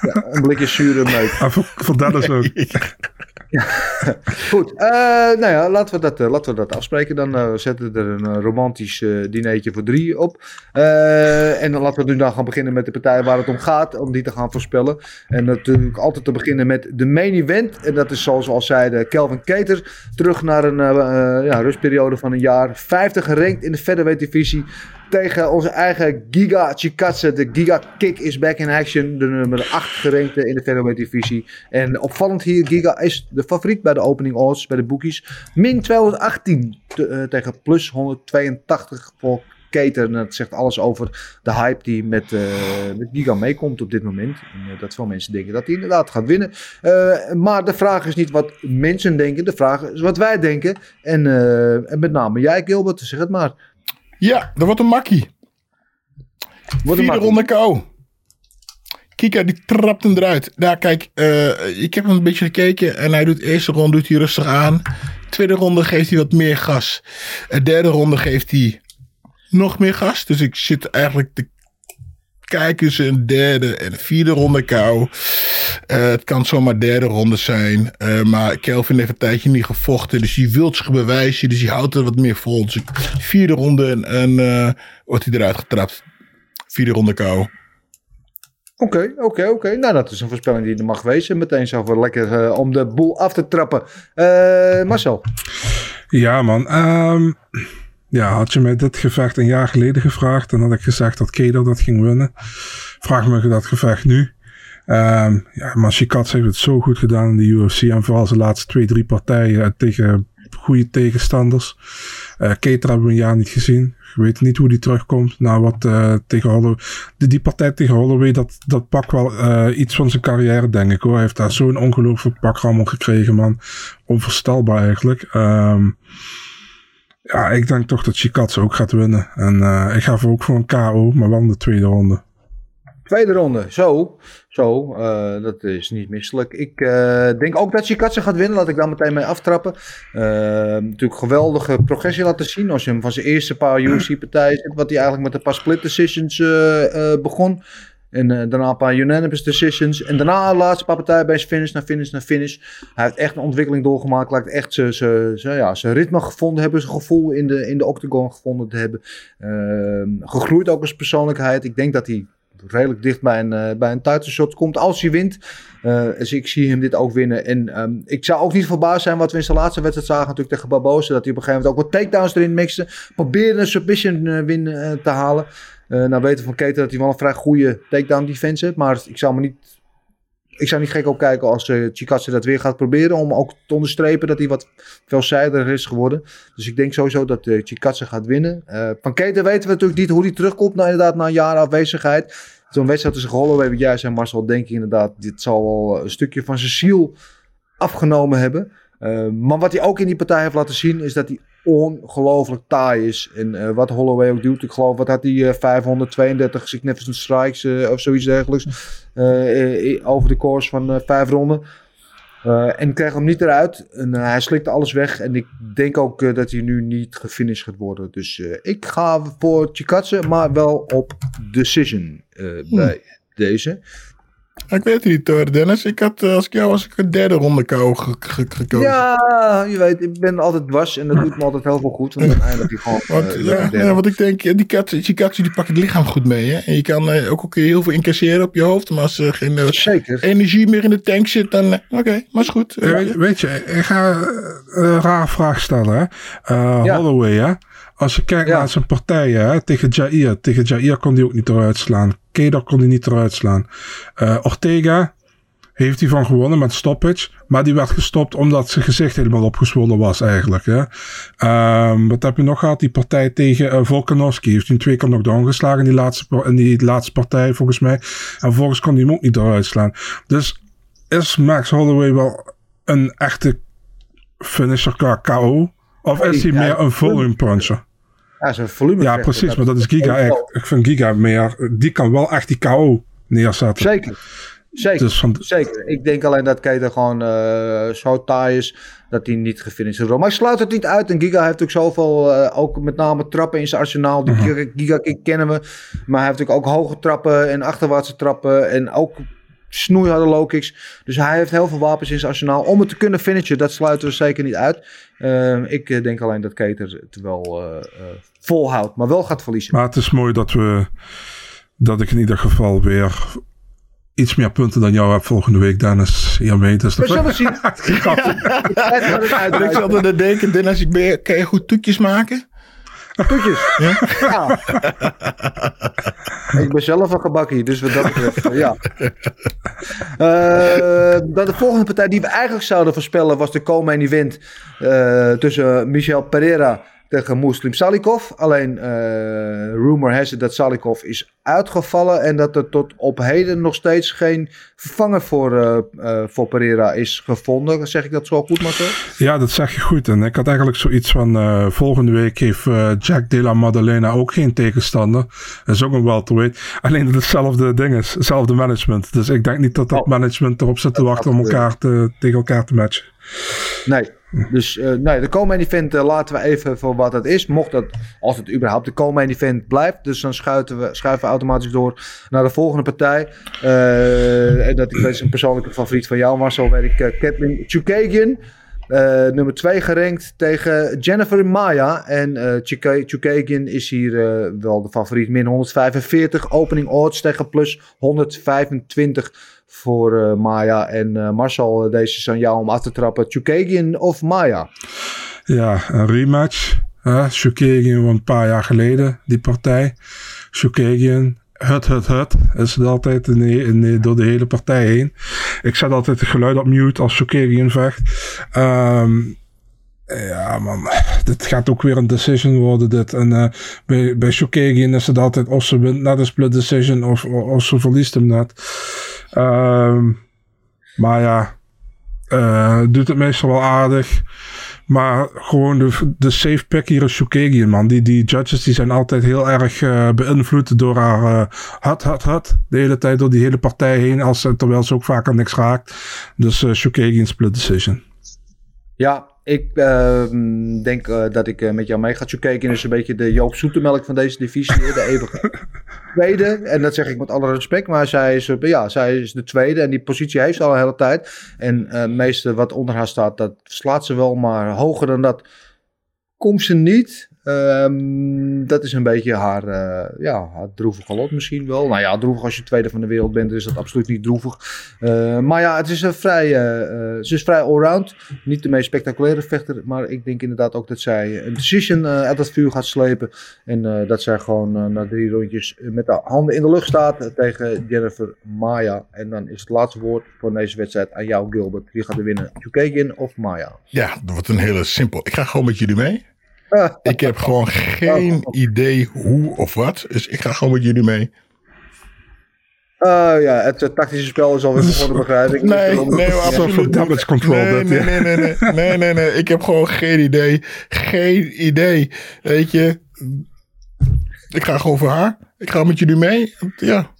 ja, een blikje zure meuk. En voor, voor Dennis ook. Goed, eh, nou ja, laten we dat, eh, laten we dat afspreken. Dan eh, zetten we er een romantisch dinertje voor drie op. En dan laten we nu dan gaan beginnen met de partij waar het om gaat, om die te gaan voorspellen. En natuurlijk altijd te beginnen met de main event. En dat is zoals al zeiden, Kelvin Keter. Terug naar een ja, rustperiode van een jaar. 50 gerankt in de featherweight divisie. Tegen onze eigen Giga Chikatse. De Giga Kick is back in action. De nummer 8 gerankte in de featherweight divisie. En opvallend hier, Giga is de favoriet bij de opening odds, bij de bookies. Min 218 te- eh, tegen plus 182 voor Keter. En dat zegt alles over de hype die met, eh, met Giga meekomt op dit moment. En, eh, dat veel mensen denken dat hij inderdaad gaat winnen. Maar de vraag is niet wat mensen denken. De vraag is wat wij denken. En, en met name jij, Gilbert, zeg het maar. Ja, dat wordt een makkie. Wordt Vierde ronde kou. Kika, die trapt hem eruit. Nou, kijk, eh, ik heb hem een beetje gekeken. En hij doet de eerste ronde doet hij rustig aan. Tweede ronde geeft hij wat meer gas. De derde ronde geeft hij nog meer gas. Dus ik zit eigenlijk te kijken tussen een derde en een vierde ronde kou. Eh, het kan zomaar derde ronde zijn. Eh, maar Kelvin heeft een tijdje niet gevochten. Dus die wil zich bewijzen. Dus die houdt er wat meer vol. Dus vierde ronde en, en eh, wordt hij eruit getrapt. Vierde ronde kou. Oké, oké, oké. Nou, dat is een voorspelling die er mag wezen. Meteen zo voor lekker om de boel af te trappen. Eh, Marcel. Ja, man. Ehm, ja, had je mij dit gevecht een jaar geleden gevraagd, dan had ik gezegd dat Kedo dat ging winnen. Vraag me dat gevecht nu. Ehm ja, maar Shikats heeft het zo goed gedaan in de UFC. En vooral zijn laatste twee, drie partijen eh, tegen goede tegenstanders. Eh Keter hebben we een jaar niet gezien. Ik weet niet hoe die terugkomt. Nou, wat eh, tegen Holloway. Die, die partij tegen Holloway, dat, dat pakt wel iets van zijn carrière, denk ik hoor. Hij heeft daar zo'n ongelooflijk pakrammel gekregen, man. Onvoorstelbaar eigenlijk. Ehm ja, ik denk toch dat Chikats ook gaat winnen. En eh, ik ga voor ook voor een KO, maar wel in de tweede ronde. Tweede ronde. Zo, zo. eh, dat is niet misselijk. Ik eh, denk ook dat Chikatse gaat winnen. Laat ik daar meteen mee aftrappen. Eh, natuurlijk geweldige progressie laten zien. Als je hem van zijn eerste paar UFC-partijen. Wat hij eigenlijk met een paar split decisions begon. En eh, daarna een paar unanimous decisions. En daarna de laatste paar zijn finish naar finish naar finish. Hij heeft echt een ontwikkeling doorgemaakt. Lijkt echt zijn- ja, ritme gevonden hebben. Zijn gevoel in de, in de octagon gevonden te hebben. Ehm, gegroeid ook als persoonlijkheid. Ik denk dat hij redelijk dicht bij een, eh, bij een titleshot komt als hij wint. Eh, dus ik zie hem dit ook winnen. En ehm, ik zou ook niet verbaasd zijn wat we in zijn laatste wedstrijd zagen natuurlijk tegen Barbosa. Dat hij op een gegeven moment ook wat takedowns erin mixte. Probeerde een submission win te halen. Eh nou weten we van Keter dat hij wel een vrij goede takedown defense heeft. Maar ik zou me niet... Ik zou niet gek opkijken als uh, dat weer gaat proberen. Om ook te onderstrepen dat hij wat veelzijdiger is geworden. Dus ik denk sowieso dat uh, gaat winnen. Uh, van Keter weten we natuurlijk niet hoe hij terugkomt. Nou, inderdaad, na een jaar afwezigheid. Zo'n wedstrijd tussen Holloway, wat jij zei Marcel, denk ik inderdaad. Dit zal wel een stukje van zijn ziel afgenomen hebben. Uh, maar wat hij ook in die partij heeft laten zien, is dat hij ongelooflijk taai is. En uh, wat Holloway ook doet, ik geloof, wat had hij, uh, 532 significant strikes uh, of zoiets dergelijks. Over de course van vijf ronden. En kreeg hem niet eruit. En, hij slikte alles weg. En ik denk ook dat hij nu niet gefinished gaat worden. Dus ik ga voor Chikatse, maar wel op decision hmm. bij deze. Ik weet het niet hoor, Dennis. Ik had, als ik jou was, ik een derde ronde kou ge ge gekozen. Ja, je weet, ik ben altijd dwars en dat doet me altijd heel veel goed. Want dan eindig je gewoon. Want, uh, ja, ja, want ik denk, die kat, die katje die pakt het lichaam goed mee. Hè? En je kan uh, ook, ook heel veel incasseren op je hoofd. Maar als er geen uh, energie meer in de tank zit, dan. Oké, okay, maar is goed. Weet, weet, je, ik ga een rare vraag stellen. Hè? Ja. Holloway, hè? Als je kijkt ja. naar zijn partijen hè, tegen Jair. Tegen Jair kon hij ook niet eruit slaan. Kedar kon hij niet eruit slaan. Uh, Ortega heeft hij van gewonnen met stoppage. Maar die werd gestopt omdat zijn gezicht helemaal opgezwollen was eigenlijk. Hè. Um, wat heb je nog gehad? Die partij tegen uh, Volkanovski. Heeft hij twee keer nog down geslagen in die, laatste, in die laatste partij volgens mij. En vervolgens kon hij hem ook niet eruit slaan. Dus is Max Holloway wel een echte finisher qua KO? Of is hij meer een volume puncher? Ja, zijn volume. Ja, precies, maar dat is Giga echt. Ik vind Giga meer. Die kan wel echt die KO neerzetten. Zeker. Zeker, Dus van, zeker. Ik denk alleen dat Keita gewoon eh, zo taai is dat hij niet gefinished is. Maar ik sluit het niet uit. En Giga heeft ook zoveel, eh, ook met name trappen in zijn arsenaal. Die Giga, Giga kick kennen we. Maar hij heeft natuurlijk ook hoge trappen en achterwaartse trappen. En ook snoeiharde low kicks. Dus hij heeft heel veel wapens in zijn arsenaal om het te kunnen finishen. Dat sluiten we zeker niet uit. Eh, ik eh, denk alleen dat Keita het wel volhoudt, maar wel gaat verliezen. maar het is mooi dat we. Dat ik in ieder geval weer iets meer punten dan jou heb volgende week, Dennis. Hiermee. Dus We zullen zien. Ik zat er te denken, Dennis, ik ben, kan je goed toetjes maken? Toetjes. Ja. ik ben zelf een gebakkie, dus wat dat betreft, eh, ja. Eh, dan de volgende partij die we eigenlijk zouden voorspellen was de co-main event eh, tussen Michel Pereira tegen Muslim Salikov. Alleen eh, rumor has it dat Salikov is uitgevallen en dat er tot op heden nog steeds geen vervanger voor, eh, voor Pereira is gevonden. Zeg ik dat zo goed, Marcel? Ja, dat zeg je goed. En ik had eigenlijk zoiets van, volgende week heeft Jack de la Maddalena ook geen tegenstander. Dat is ook een welterweight. Alleen dat het hetzelfde ding is, hetzelfde management. Dus ik denk niet dat dat Oh. management erop zit te wachten om elkaar te, tegen elkaar te matchen. Nee. Dus nee, de co-main event eh, laten we even voor wat het is. Mocht dat, als het überhaupt de co-main event blijft. Dus dan schuiven we, schuiven automatisch door naar de volgende partij. Eh, en dat is een persoonlijke favoriet van jou, Marcel. Weet ik, uh, Kathleen Chukagian. nummer 2 gerankt tegen Jennifer Maya. En Chukagian is hier wel de favoriet. Min 145. Opening odds tegen plus 125 voor eh, Maya. En eh, Marcel, eh, deze is aan jou om af te trappen. Chukagian of Maya? Ja, een rematch. Hè? Shukagian van een paar jaar geleden, die partij. Shukagian, hut, hut, hut. Is het altijd door de hele partij heen. Ik zet altijd het geluid op mute als Shukagian vecht. Ehm, ja, man. Dit gaat ook weer een decision worden, dit. En bij, bij is het altijd of ze wint net een split decision of, of ze verliest hem net. Ehm, maar ja, eh, doet het meestal wel aardig. Maar gewoon de, de safe pick hier is Shukagian, man. Die, die judges die zijn altijd heel erg eh, beïnvloed door haar uh, hut, hut, hut. De hele tijd door die hele partij heen. Als, terwijl ze ook vaak aan niks raakt. Dus uh, Shukagian split decision. Ja, ik ehm, denk eh, dat ik eh, met jou mee ga. Chukagian is een beetje de Joop Zoetemelk van deze divisie. de eeuwige tweede. En dat zeg ik met alle respect. Maar zij is, eh, ja, zij is de tweede. En die positie heeft ze al een hele tijd. En het meeste wat onder haar staat, dat slaat ze wel. Maar hoger dan dat komt ze niet. Ehm, dat is een beetje haar, uh, ja, haar droevige lot misschien wel. Nou ja, droevig als je tweede van de wereld bent, is dat absoluut niet droevig. Uh, maar ja, het is een vrij, uh, ze is vrij allround. Niet de meest spectaculaire vechter, maar ik denk inderdaad ook dat zij een decision uit het vuur gaat slepen. En dat zij gewoon na drie rondjes met de handen in de lucht staat tegen Jennifer Maya. En dan is het laatste woord voor deze wedstrijd aan jou, Gilbert. Wie gaat er winnen? Chukagian of Maya? Ja, dat wordt een hele simpel. Ik ga gewoon met jullie mee. Ik heb gewoon geen idee hoe of wat. Dus ik ga gewoon met jullie mee. Uh, ja, het tactische spel is alweer begonnen, begrijp ik. Nee, nee, nee, absoluut damage control. Nee, nee, nee, nee, nee, nee, nee, nee. Ik heb gewoon geen idee. Geen idee. Weet je. Ik ga gewoon voor haar. Ik ga met jullie mee. Ja.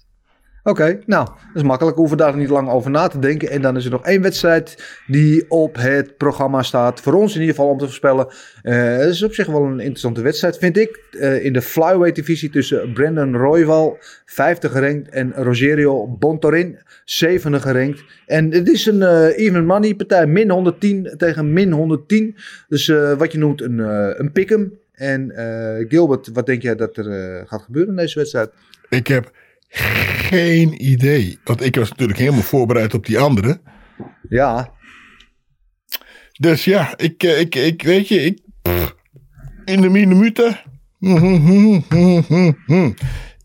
Oké, nou, dat is makkelijk. We hoeven daar niet lang over na te denken. En dan is er nog één wedstrijd die op het programma staat. Voor ons in ieder geval om te voorspellen. Uh, het is op zich wel een interessante wedstrijd, vind ik. Uh, in de flyweight divisie tussen Brandon Royval, 50 gerankt, en Rogerio Bontorin, 7 gerankt. En het is een uh, even money partij, min 110 tegen min 110. Dus wat je noemt een, een pick'em. En Gilbert, wat denk jij dat er gaat gebeuren in deze wedstrijd? Ik heb geen idee. Want ik was natuurlijk helemaal voorbereid op die andere. Ja. Dus ja, ik, ik, ik weet je, ik, in de minuten.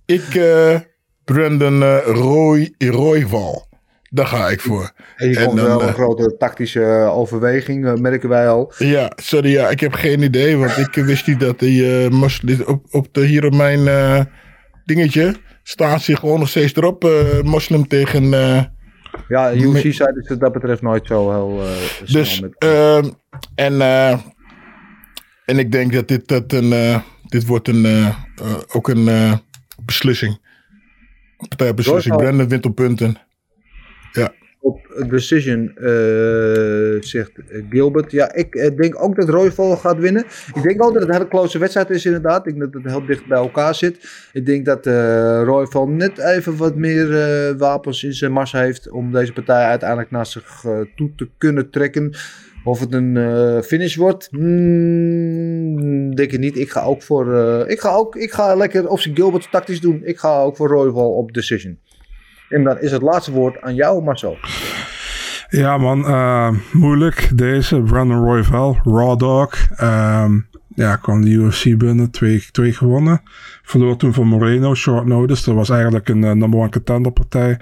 Ik, uh, Brandon uh, Roy, Royval. Daar ga ik voor. En je komt wel een uh, grote tactische overweging, merken wij al. Ja, sorry, ja, ik heb geen idee. Want ik wist niet dat die uh, op, op de, hier op mijn dingetje staan ze gewoon nog steeds erop. Uh, moslim tegen. Uh, ja, UFC zei dus dat dat betreft nooit zo heel. Uh, dus, met... uh, en, en ik denk dat dit, dat een, dit wordt een, ook een beslissing. Partijbeslissing. Brandon wint op punten. Ja. Op Decision eh, zegt Gilbert. Ja, ik eh, denk ook dat Royval gaat winnen. Ik denk ook dat het een hele close wedstrijd is inderdaad. Ik denk dat het heel dicht bij elkaar zit. Ik denk dat eh Royval net even wat meer eh, wapens in zijn mars heeft... om deze partij uiteindelijk naar zich eh, toe te kunnen trekken. Of het een eh, finish wordt, hmm, denk ik niet. Ik ga ook voor. eh, ik, ga ook, ik ga lekker ze Gilbert tactisch doen. Ik ga ook voor Royval op decision. En dan is het laatste woord aan jou, Marcel. Ja, man. eh, moeilijk. Deze. Brandon Royval. Raw Dog. Ehm, ja, kwam de UFC binnen. Twee, twee gewonnen. Verloor toen van Moreno. Short notice. Dat was eigenlijk een eh, number one contender partij.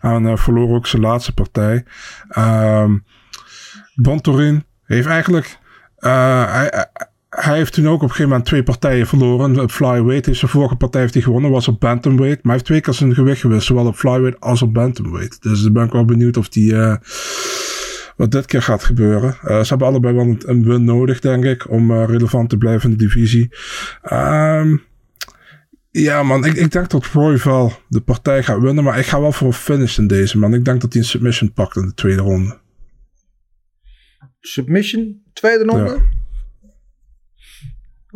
En eh, verloor ook zijn laatste partij. Ehm Bontorin heeft eigenlijk... hij, hij- heeft toen ook op een gegeven moment twee partijen verloren. Op flyweight heeft zijn vorige partij heeft hij gewonnen. Was op bantamweight. Maar hij heeft twee keer zijn gewicht gewist. Zowel op flyweight als op bantamweight. Dus dan ben ik wel benieuwd of die... eh, wat dit keer gaat gebeuren. Eh, ze hebben allebei wel een, een win nodig, denk ik. Om eh, relevant te blijven in de divisie. Ehm, ja, man. Ik, ik denk dat Roy wel de partij gaat winnen. Maar ik ga wel voor een finish in deze, man. Ik denk dat hij een submission pakt in de tweede ronde. Submission, tweede ronde. Ja.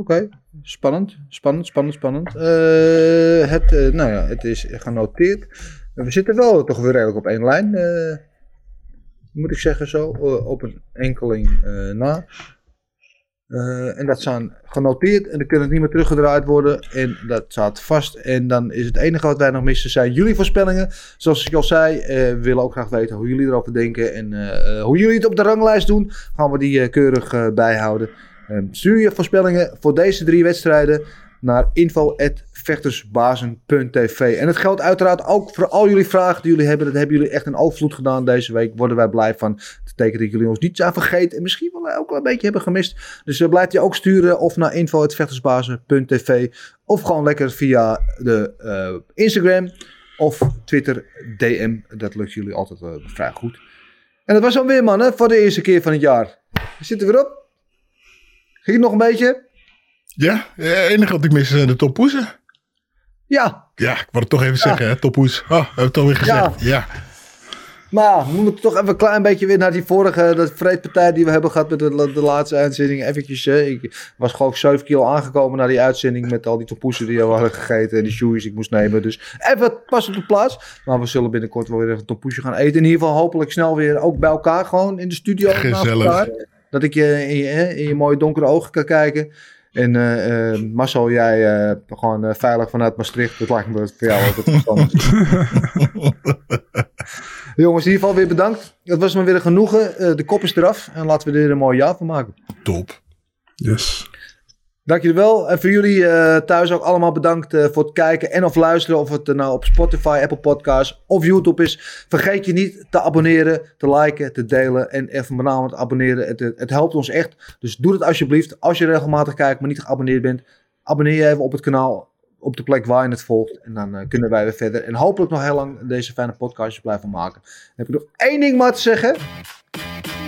Oké, spannend, spannend, spannend, spannend. Eh, het, eh, nou ja, het is genoteerd. We zitten wel toch weer redelijk op één lijn. eh, moet ik zeggen zo, op een enkeling na. En dat zijn genoteerd en dan kan het niet meer teruggedraaid worden. En dat staat vast. En dan is het enige wat wij nog missen zijn jullie voorspellingen. Zoals ik al zei, we willen ook graag weten hoe jullie erover denken. En hoe jullie het op de ranglijst doen, gaan we die keurig bijhouden. Ehm, stuur je voorspellingen voor deze drie wedstrijden naar info.vechtersbazen.tv. En het geldt uiteraard ook voor al jullie vragen die jullie hebben. Dat hebben jullie echt een overvloed gedaan deze week. Worden wij blij van. Dat betekent dat jullie ons niet zijn vergeten. En misschien wel ook wel een beetje hebben gemist. Dus uh, blijf je ook sturen of naar info.vechtersbazen.tv. Of gewoon lekker via de eh, Instagram of Twitter DM. Dat lukt jullie altijd eh, vrij goed. En dat was dan weer mannen voor de eerste keer van het jaar. We zitten weer op. Ging het nog een beetje? Ja, het enige wat ik mis zijn de toppoezen. Ja, Ja, ik wou het toch even zeggen, hè, toppoes. Oh, we hebben het alweer gezegd. Ja. maar we moeten toch even een klein beetje weer naar die vorige dat vreedpartij die we hebben gehad met de, de laatste uitzending. Eventjes, ik was gewoon 7 kilo aangekomen naar die uitzending met al die topoezen die we hadden gegeten en die shoes ik moest nemen. Dus even pas op de plaats. Maar we zullen binnenkort wel weer een topoesje gaan eten. In ieder geval hopelijk snel weer ook bij elkaar gewoon in de studio. Gezellig. Dat ik je in, je in je mooie donkere ogen kan kijken. En eh eh, Marcel, jij eh, gewoon veilig vanuit Maastricht. Dat lijkt me voor jou altijd verstandig. Jongens, in ieder geval weer bedankt. Het was me weer een genoegen. De kop is eraf. En laten we er een mooi jaar van maken. Top. Yes. Dank wel. En voor jullie eh, thuis ook allemaal bedankt eh, voor het kijken en of luisteren. Of het eh, nou op Spotify, Apple Podcasts of YouTube is. Vergeet je niet te abonneren, te liken, te delen. En even te abonneren. Het, het helpt ons echt. Dus doe het alsjeblieft. Als je regelmatig kijkt, maar niet geabonneerd bent. Abonneer je even op het kanaal. Op de plek waar je het volgt. En dan kunnen wij weer verder. En hopelijk nog heel lang deze fijne podcastjes blijven maken. Heb ik nog één ding maar te zeggen.